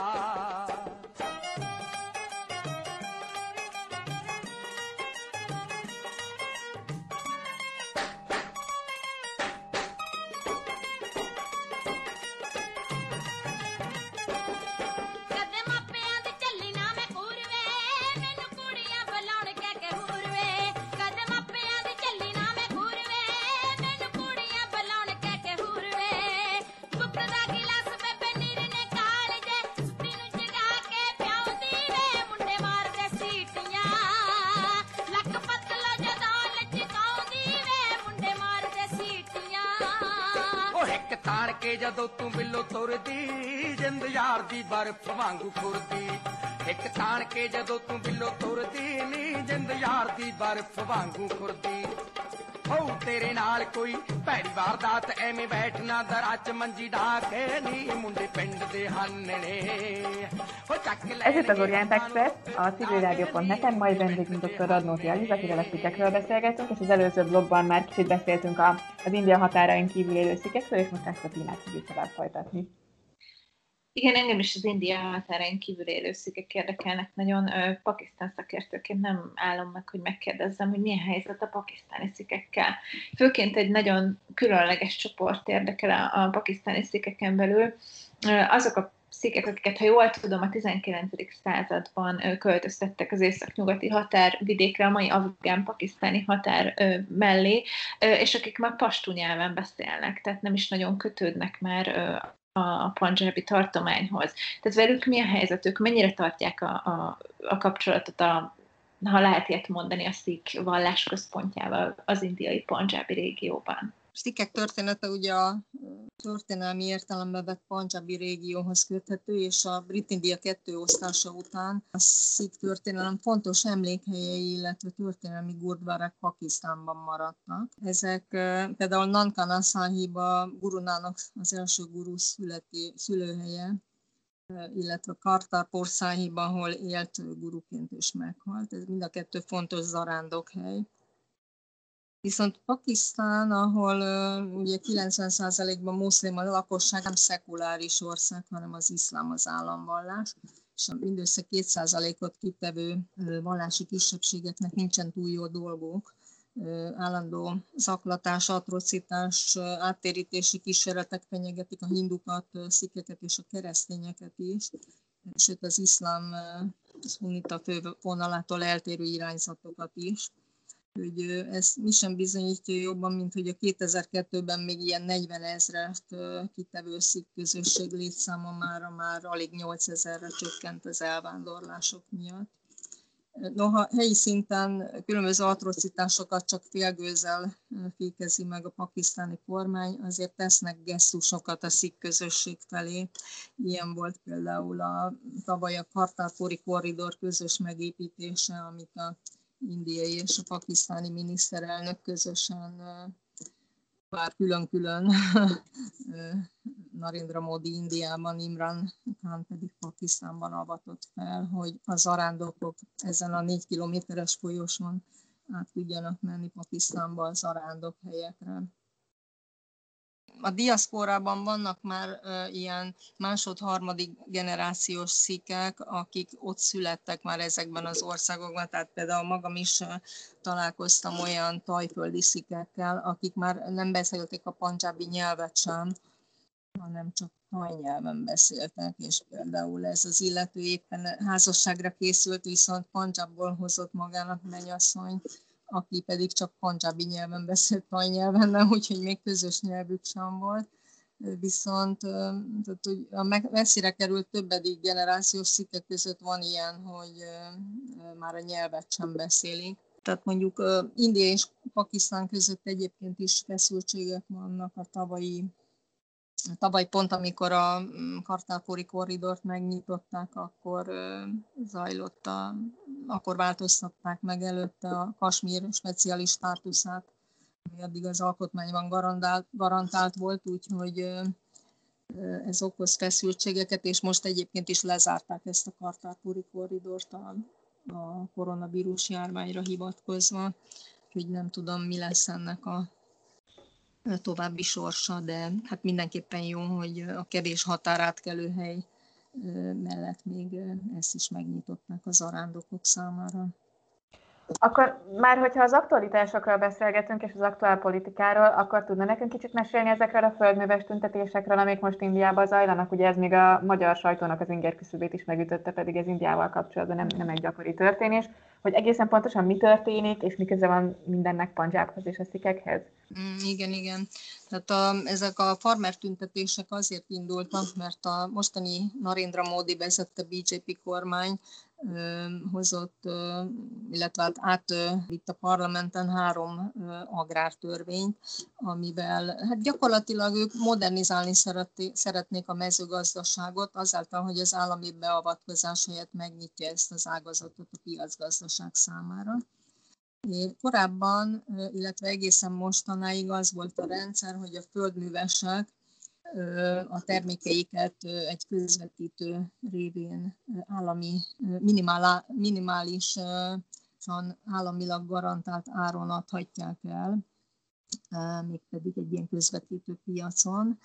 ਬਰਫ਼ ਵਾਂਗੂ ਖੁਰਦੀ ਇੱਕ ਤਾਣ ਕੇ ਜਦੋਂ ਤੂੰ ਬਿੱਲੋ ਤੁਰਦੀ ਨੀ ਜਿੰਦ ਯਾਰ ਦੀ ਬਰਫ਼ ਵਾਂਗੂ ਖੁਰਦੀ ਹੋ ਤੇਰੇ ਨਾਲ ਕੋਈ ਭੈੜੀ ਵਾਰਦਾਤ ਐਵੇਂ ਬੈਠਣਾ ਦਰਾਂ ਚ ਮੰਜੀ ਢਾਕੇ ਨੀ ਮੁੰਡੇ ਪਿੰਡ ਦੇ ਹੰਨਣੇ ho ਚੱਕ ਲੈ Ez itt az Orient Express, a civilrádió.net-en, mai vendégünk dr. Radnóti Aliza, akivel a szikekről beszélgetünk, és az előző blogban már kicsit beszéltünk a, az India határain kívül élő szikekről, és most ezt a témát fogjuk tovább folytatni. Igen, engem is az India határain kívül élő szikek érdekelnek nagyon. Pakisztán szakértőként nem állom meg, hogy megkérdezzem, hogy milyen helyzet a pakisztáni szikekkel. Főként egy nagyon különleges csoport érdekel a, a pakisztáni szikeken belül. Azok a szikek, akiket, ha jól tudom, a 19. században költöztettek az északnyugati határvidékre, a mai afgán-pakisztáni határ mellé, és akik már pastú nyelven beszélnek, tehát nem is nagyon kötődnek már a panjabi tartományhoz. Tehát velük mi a helyzet? Mennyire tartják a, a, a kapcsolatot a, ha lehet ilyet mondani, a szik vallás központjával az indiai panjabi régióban? Szikek története ugye a történelmi értelembe vett Panjabi régióhoz köthető, és a Brit-India kettő osztása után a szik történelem fontos emlékhelyei, illetve történelmi gurdvárák Pakisztánban maradtak. Ezek például Nankana Sahiba gurunának az első guru születi, szülőhelye, illetve Kartarpur Sahiba, ahol élt guruként és meghalt. Ez mind a kettő fontos zarándokhely. Viszont Pakisztán, ahol ugye 90%-ban muszlim a lakosság, nem szekuláris ország, hanem az iszlám az államvallás, és mindössze 2%-ot kitevő vallási kisebbségeknek nincsen túl jó dolgok. Uh, állandó zaklatás, atrocitás, áttérítési kísérletek fenyegetik a hindukat, szikeket és a keresztényeket is, sőt az iszlám szunita fővonalától eltérő irányzatokat is hogy ez mi sem bizonyítja jobban, mint hogy a 2002-ben még ilyen 40 ezeret kitevő szik közösség létszáma már, már alig 8 ezerre csökkent az elvándorlások miatt. Noha helyi szinten különböző atrocitásokat csak félgőzzel fékezi meg a pakisztáni kormány, azért tesznek gesztusokat a szik közösség felé. Ilyen volt például a tavaly a Kartárpori korridor közös megépítése, amit a indiai és a pakisztáni miniszterelnök közösen bár külön-külön Narendra Modi Indiában, Imran Khan pedig Pakisztánban avatott fel, hogy a zarándokok ezen a négy kilométeres folyosón át tudjanak menni Pakisztánba az zarándok helyekre a diaszporában vannak már ilyen másod-harmadik generációs szikek, akik ott születtek már ezekben az országokban, tehát például magam is találkoztam olyan tajföldi szikekkel, akik már nem beszélték a pancsábi nyelvet sem, hanem csak nyelven beszéltek, és például ez az illető éppen házasságra készült, viszont Pancsabból hozott magának mennyasszony, aki pedig csak panjabi nyelven beszélt nyelven, nem, úgyhogy még közös nyelvük sem volt. Viszont tehát, hogy a messzire került többedik generációs szikke között van ilyen, hogy már a nyelvet sem beszélik. Tehát mondjuk India és Pakisztán között egyébként is feszültségek vannak a tavalyi Tavaly pont, amikor a mm, Kartápori korridort megnyitották, akkor zajlott a, akkor változtatták meg előtte a Kasmír speciális státuszát, ami addig az alkotmányban garantált, garantált volt, úgyhogy ez okoz feszültségeket, és most egyébként is lezárták ezt a Kartápori korridort a, a koronavírus járványra hivatkozva, úgyhogy nem tudom, mi lesz ennek a további sorsa, de hát mindenképpen jó, hogy a kevés határátkelőhely mellett még ezt is megnyitották az arándokok számára. Akkor már, hogyha az aktualitásokról beszélgetünk, és az aktuál politikáról, akkor tudna nekünk kicsit mesélni ezekről a földműves tüntetésekről, amik most Indiában zajlanak? Ugye ez még a magyar sajtónak az inger küszöbét is megütötte, pedig ez Indiával kapcsolatban nem, nem egy gyakori történés. Hogy egészen pontosan mi történik, és mi köze van mindennek Panjábhoz és a szikekhez? Mm, igen, igen. Tehát a, ezek a farmer tüntetések azért indultak, mert a mostani Narendra Modi vezette BJP kormány hozott, illetve hát átvitt a parlamenten három agrártörvényt, amivel hát gyakorlatilag ők modernizálni szeretnék a mezőgazdaságot azáltal, hogy az állami beavatkozás helyett megnyitja ezt az ágazatot a piacgazdaság számára. Korábban, illetve egészen mostanáig az volt a rendszer, hogy a földművesek a termékeiket egy közvetítő révén állami, minimál, minimálisan államilag garantált áron adhatják el, mégpedig egy ilyen közvetítő piacon.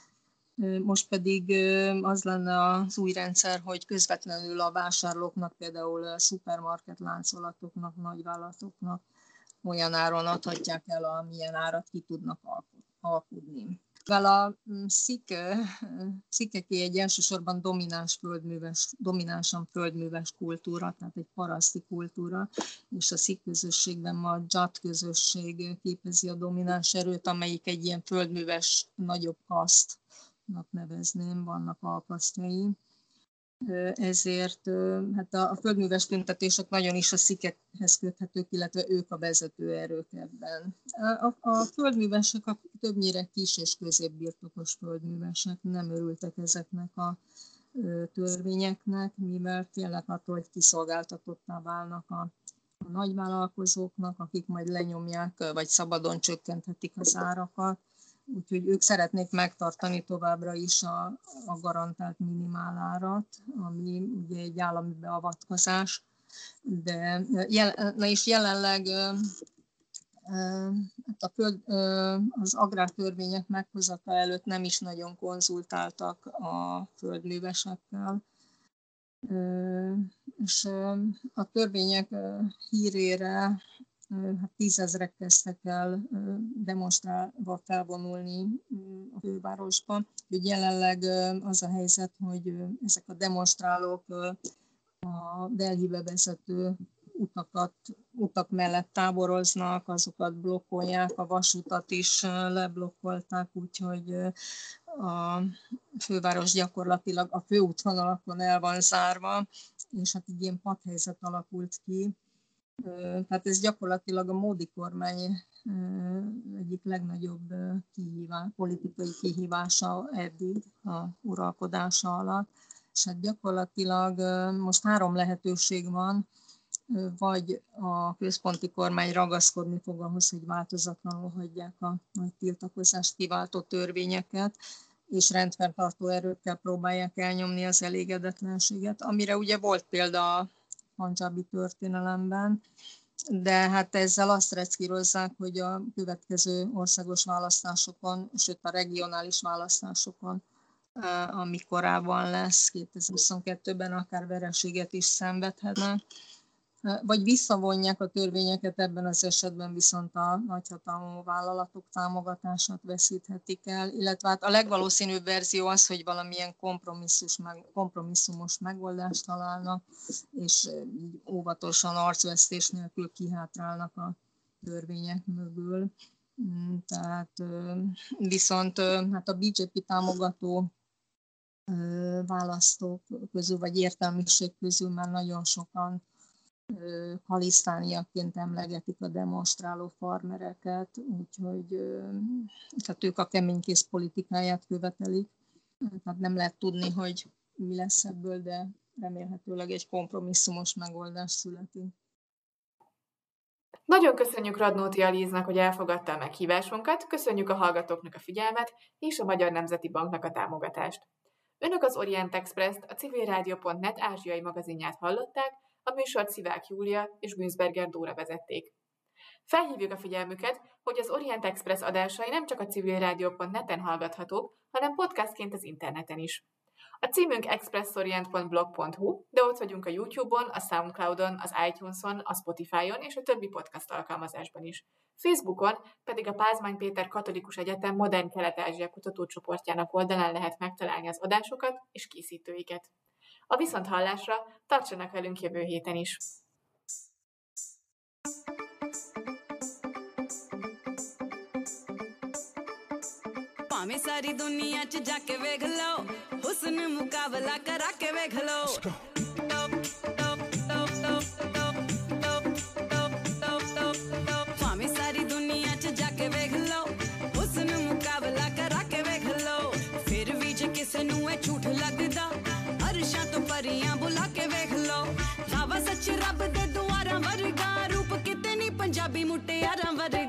Most pedig az lenne az új rendszer, hogy közvetlenül a vásárlóknak, például a szupermarket láncolatoknak, nagyvállalatoknak olyan áron adhatják el, amilyen árat ki tudnak alkudni. Mivel a mm, szik, szikeké egy elsősorban domináns földműves, dominánsan földműves kultúra, tehát egy paraszti kultúra, és a szik közösségben ma a dzsat közösség képezi a domináns erőt, amelyik egy ilyen földműves nagyobb kasztnak nevezném, vannak alkasztjai ezért hát a, földműves tüntetések nagyon is a szikekhez köthetők, illetve ők a vezető erők ebben. A, a földművesek a többnyire kis és középbirtokos földművesek nem örültek ezeknek a törvényeknek, mivel félnek attól, hogy kiszolgáltatottá válnak a, a nagyvállalkozóknak, akik majd lenyomják, vagy szabadon csökkenthetik az árakat úgyhogy ők szeretnék megtartani továbbra is a, a garantált minimálárat, ami ugye egy állami beavatkozás, de jel, na és jelenleg hát a föld, az agrártörvények meghozata előtt nem is nagyon konzultáltak a földművesekkel, és a törvények hírére tízezrek kezdtek el demonstrálva felvonulni a fővárosba. Úgy jelenleg az a helyzet, hogy ezek a demonstrálók a Delhibe vezető utakat, utak mellett táboroznak, azokat blokkolják, a vasutat is leblokkolták, úgyhogy a főváros gyakorlatilag a főútvonalakon el van zárva, és hát így ilyen padhelyzet alakult ki, tehát ez gyakorlatilag a módi kormány egyik legnagyobb kihívás, politikai kihívása eddig a uralkodása alatt. És hát gyakorlatilag most három lehetőség van. vagy a központi kormány ragaszkodni fog ahhoz, hogy változatlanul hagyják a nagy tiltakozást kiváltó törvényeket, és rendfenntartó erőkkel próbálják elnyomni az elégedetlenséget, amire ugye volt példa Panjabi történelemben, de hát ezzel azt reckírozzák, hogy a következő országos választásokon, sőt a regionális választásokon, ami korábban lesz, 2022-ben akár vereséget is szenvedhetnek, vagy visszavonják a törvényeket, ebben az esetben viszont a nagyhatalmú vállalatok támogatását veszíthetik el, illetve hát a legvalószínűbb verzió az, hogy valamilyen meg, kompromisszumos megoldást találnak, és óvatosan arcvesztés nélkül kihátrálnak a törvények mögül. Mm, tehát viszont hát a BJP támogató választók közül, vagy értelmiség közül már nagyon sokan kalisztániaként emlegetik a demonstráló farmereket, úgyhogy tehát ők a keménykész politikáját követelik. Tehát nem lehet tudni, hogy mi lesz ebből, de remélhetőleg egy kompromisszumos megoldás születik. Nagyon köszönjük Radnóti Alíznak, hogy elfogadta a meghívásunkat, köszönjük a hallgatóknak a figyelmet és a Magyar Nemzeti Banknak a támogatást. Önök az Orient Express-t, a civilrádió.net ázsiai magazinját hallották, a műsort Szivák Júlia és Günzberger Dóra vezették. Felhívjuk a figyelmüket, hogy az Orient Express adásai nem csak a civilrádió.net-en hallgathatók, hanem podcastként az interneten is. A címünk expressorient.blog.hu, de ott vagyunk a YouTube-on, a Soundcloud-on, az iTunes-on, a Spotify-on és a többi podcast alkalmazásban is. Facebookon pedig a Pázmány Péter Katolikus Egyetem Modern Kelet-Ázsia kutatócsoportjának oldalán lehet megtalálni az adásokat és készítőiket. A viszonthallásra tartsanak velünk jövő héten is! ਭਾਵੇਂ ਸਾਰੀ ਦੁਨੀਆ 'ਚ ਜਾ ਕੇ ਵੇਖ ਲਓ ਹੁਸਨ ਮੁਕਾਬਲਾ ਕਰਾ ਕੇ ਵੇਖ ਲਓ ਲਾਵਾ ਸੱਚ ਰੱਬ ਦੇ ਦੁਆਰਾਂ ਵਰਗਾ ਰੂਪ ਕਿਤੇ ਨਹੀਂ ਪੰਜਾਬੀ ਮੁਟਿਆਰਾਂ ਵਰਗਾ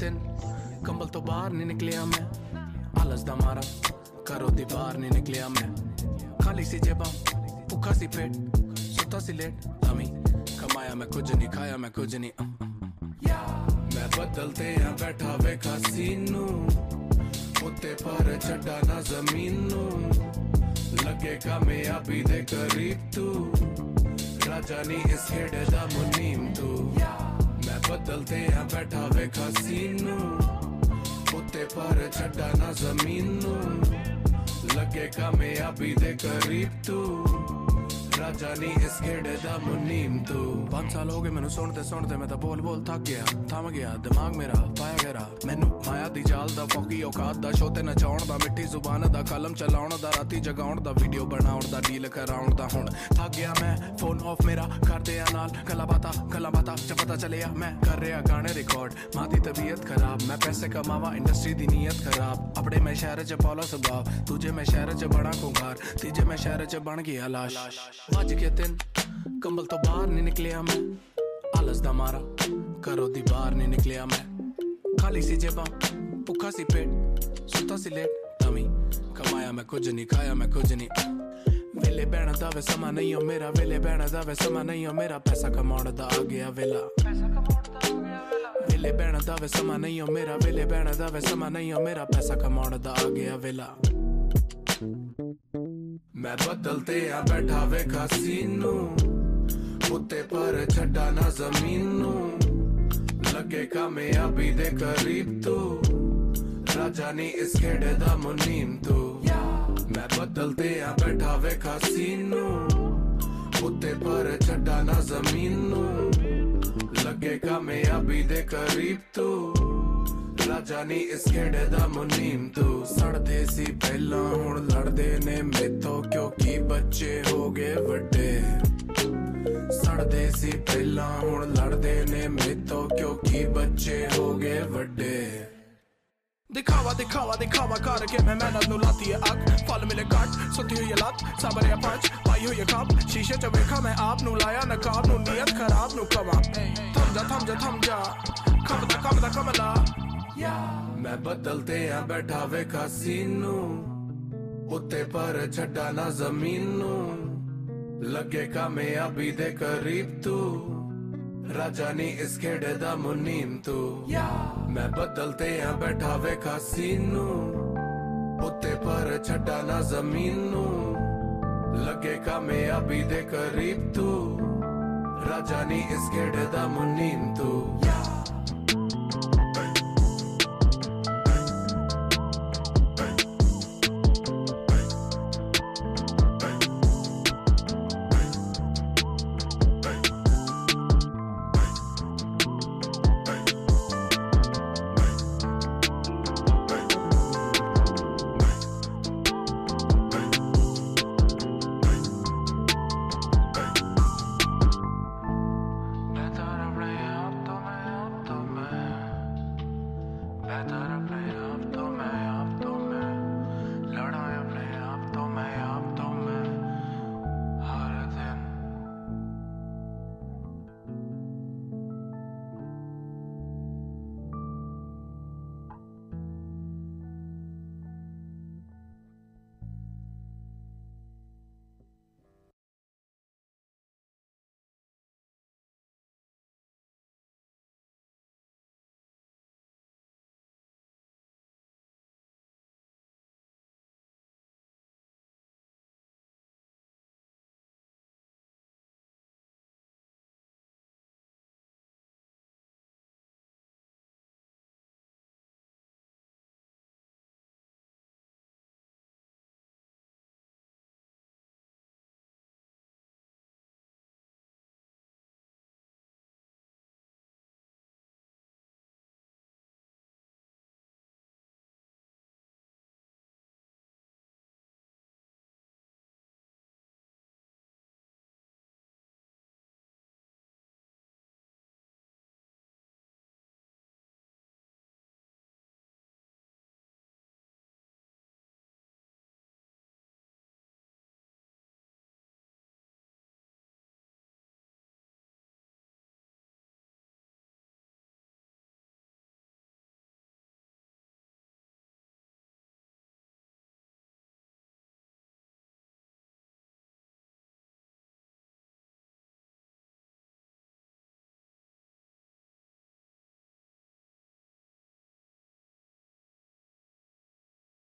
दिन, कंबल तो बाहर नहीं निकलिया मैं। आलस दा मारा करो दी बाहर नहीं निकलिया मैं। खाली सी जेबा भूखा सी पेट, सुता सी लेट। हमी कमाया मैं कुछ नहीं, खाया मैं कुछ नहीं। मैं बदलते हैं बैठा वे सीनू। उत्ते पर चढ़ा ना ज़मीन। जमीनू लगेगा मैं अभी दे करीब तू। राजा नहीं इस खेड़े दा मुनीम तू। yeah. ਖੇੜੇ ਆ ਬੈਠਾ ਵੇਖਾ ਸੀਨੂ ਉੱਤੇ ਪਰ ਛੱਡਾ ਨਾ ਜ਼ਮੀਨ। ਨੂੰ ਲੱਗੇ ਕਾਮਯਾਬੀ ਦੇ ਕਰੀਬ ਤੂੰ। ਰਾਜਾ ਨਹੀਂ ਇਸ ਗੇੜੇ ਦਾ ਮੁਨੀਮ ਤੂੰ। ਪੰਜ ਸਾਲ ਹੋ ਗਏ ਮੈਨੂੰ ਸੁਣਦੇ ਸੁਣਦੇ ਮੈਂ ਤਾਂ ਬੋਲ ਬੋਲ ਥੱਕ ਗਿਆ। ਥਮ ਗਿਆ, ਦਿਮਾਗ ਮੇਰਾ ਪਾਇਆ ਗਿਆ ਮੈਨੂੰ ਮਾਇਆ ਦੀ ਜਾਲ ਦਾ ਫੌਕੀ ਔਕਾਤ ਦਾ ਸ਼ੋਤੇ ਨਚਾਉਣ ਦਾ ਮਿੱਠੀ ਜ਼ੁਬਾਨ ਦਾ, ਕਲਮ ਚਲਾਉਣ ਦਾ, ਰਾਤੀ ਜਗਾਉਣ ਦਾ ਵੀਡੀਓ ਬਣਾਉਣ ਦਾ, ਡੀਲ ਕਰਾਉਣ ਦਾ ਹੁਣ। ਥੱਕ ਗਿਆ ਮੈਂ ਫੋਨ ਆਫ ਮੇਰਾ ਕਰਦੇ ਆ ਨਾਲ ਗੱਲਾਂ ਬਾਤਾਂ ਗੱਲਾਂ ਬਾਤਾਂ, ਚ ਪਤਾ ਚੱਲਿਆ ਮੈਂ ਕਰ ਰਿਹਾ ਗਾਣੇ ਰਿਕਾਰਡ ਮਾਂ ਤਬੀਅਤ ਖਰਾਬ, ਮੈਂ ਪੈਸੇ ਕਮਾਵਾ ਇੰਡਸਟਰੀ ਦੀ ਨੀਅਤ ਖਰਾਬ। ਆਪਣੇ ਮੈਂ ਸ਼ਹਿਰ ਚ ਪੌਲਾ ਸੁਭਾਵ ਦੂਜੇ ਮੈਂ ਸ਼ਹਿਰ ਚ ਬਣਾ ਕੁੰਗਾਰ ਤੀਜੇ ਮੈਂ ਸ਼ਹਿਰ ਚ ਬਣ ਗਿਆ ਲਾਸ਼। ਵੱਜ ਕੇ ਤਿੰਨ, ਕੰਬਲ ਤੋਂ ਬਾਹਰ ਨਹੀਂ ਨਿਕਲਿਆ ਮੈਂ, ਆਲਸ ਦਾ ਮਾਰਾ ਕਰੋ ਦੀ ਬਾਹਰ ਨਹੀਂ ਨਿਕਲਿਆ ਮੈਂ। ਖਾਲੀ ਸੀ ਜੇਬਾਂ ਭੁੱਖਾ ਸੀ ਪੇਟ ਸੁੱਤਾ ਸੀ ਲੇਟ ਤਵੀ ਕਮਾਇਆ ਮੈਂ ਕੁਝ ਨਹੀਂ ਖਾਇਆ ਮੈਂ ਕੁਝ ਨਹੀਂ ਵੇਲੇ ਬਹਿਣ ਦਾ ਵੇ ਸਮਾਂ ਨਹੀਂ ਓ ਮੇਰਾ ਵੇਲੇ ਬਹਿਣ ਦਾ ਵੇ ਸਮਾਂ ਨਹੀਂ ਓ ਮੇਰਾ ਪੈਸਾ ਕਮਾਉਣ ਦਾ ਆ ਗਿਆ ਵੇਲਾ ਪੈਸਾ ਕਮਾਉਣ ਦਾ ਆ ਗਿਆ ਵੇਲਾ ਵੇਲੇ ਬਹਿਣ ਦਾ ਵੇ ਸਮਾਂ ਨਹੀਂ ਓ ਮੇਰਾ ਵੇਲੇ ਬਹਿਣ ਦਾ ਵੇ ਸਮਾਂ ਨਹੀਂ ਓ ਮੇਰਾ ਪੈਸਾ ਕਮਾਉਣ ਦਾ ਆ ਗਿਆ ਵੇਲਾ ਮੈਂ ਬਦਲਤੇ ਆ ਬੈਠਾ ਵੇਖਾ ਸੀਨੂ। ਉੱਤੇ ਪਰ ਛੱਡਾ ਨਾ ਜ਼ਮੀਨ ਨੂੰ। ਲੱਗੇ ਕਾਮਯਾਬੀ ਦੇ ਕਰੀਬ ਤੂੰ। ਰਾਜਾ ਨਹੀਂ ਇਸ ਖੇੜੇ ਦਾ ਮੁਨੀਮ ਤੂੰ। ਮੈਂ ਬਦਲਤੇ ਆ, ਬੈਠਾ ਵੇਖਾ ਸੀਨੂ ਉੱਤੇ ਪਰ ਛੱਡਾ ਨਾ ਜ਼ਮੀਨ ਨੂੰ। ਲੱਗੇ ਕਾਮਯਾਬੀ ਦੇ ਕਰੀਬ ਤੂੰ। ਰਾਜਾ ਨਹੀਂ ਇਸ ਖੇੜੇ ਦਾ ਮੁਨੀਮ ਤੂੰ। ਸੜਦੇ ਸੀ ਪਹਿਲਾਂ, ਹੁਣ ਲੜਦੇ ਨੇ ਮੇਥੋਂ ਕਿਉਂਕਿ ਬੱਚੇ ਹੋ ਗਏ ਵੱਡੇ। ਸੜਦੇ ਸੀ ਪਹਿਲਾਂ ਹੁਣ ਲੜਦੇ ਨੇ ਮੇਥੋਂ ਕਿਉਂਕਿ ਬੱਚੇ ਹੋ ਗਏ ਵੱਡੇ ਦਿਖਾਵਾ ਦਿਖਾਵਾ ਦਿਖਾਵਾ ਕਰਕੇ ਮੈਂ ਮਿਹਨਤ ਨੂੰ ਲਾਤੀ ਹੈ ਅੱਗ ਫਲ ਮਿਲੇ ਕੱਟ ਸੁੱਤੀ ਹੋਈ ਹੈ ਲੱਤ ਸਬਰਿਆ ਪੰਜ ਪਾਈ ਹੋਈ ਹੈ ਕੱਪ ਸ਼ੀਸ਼ੇ 'ਚ ਵੇਖਾ ਮੈਂ ਆਪ ਨੂੰ ਲਾਇਆ ਨਕਾਬ ਨੂੰ ਨੀਅਤ ਖਰਾਬ ਨੂੰ ਕਵਾਂ ਥਮ ਜਾ ਥਮ ਜਾ ਥਮ ਜਾ ਖਬਦਾ ਖਬਦਾ ਕਮਲਾ ਮੈਂ ਬਦਲਤੇ ਆ ਬੈਠਾ ਵੇਖਾ ਸੀਨੂ ਉੱਤੇ ਪਰ ਛੱਡਾ ਨਾ ਜ਼ਮੀਨ ਨੂੰ लगे का मैया दे करीब तू। राजा नी इस खेड़े दा मुनीम तू। मैं बदलते हैं बैठा वे खासीनू उत्ते पर छटा ना जमीनू। लगे कामयाबी दे करीब तू। राजानी इसके दा मुनीम तू।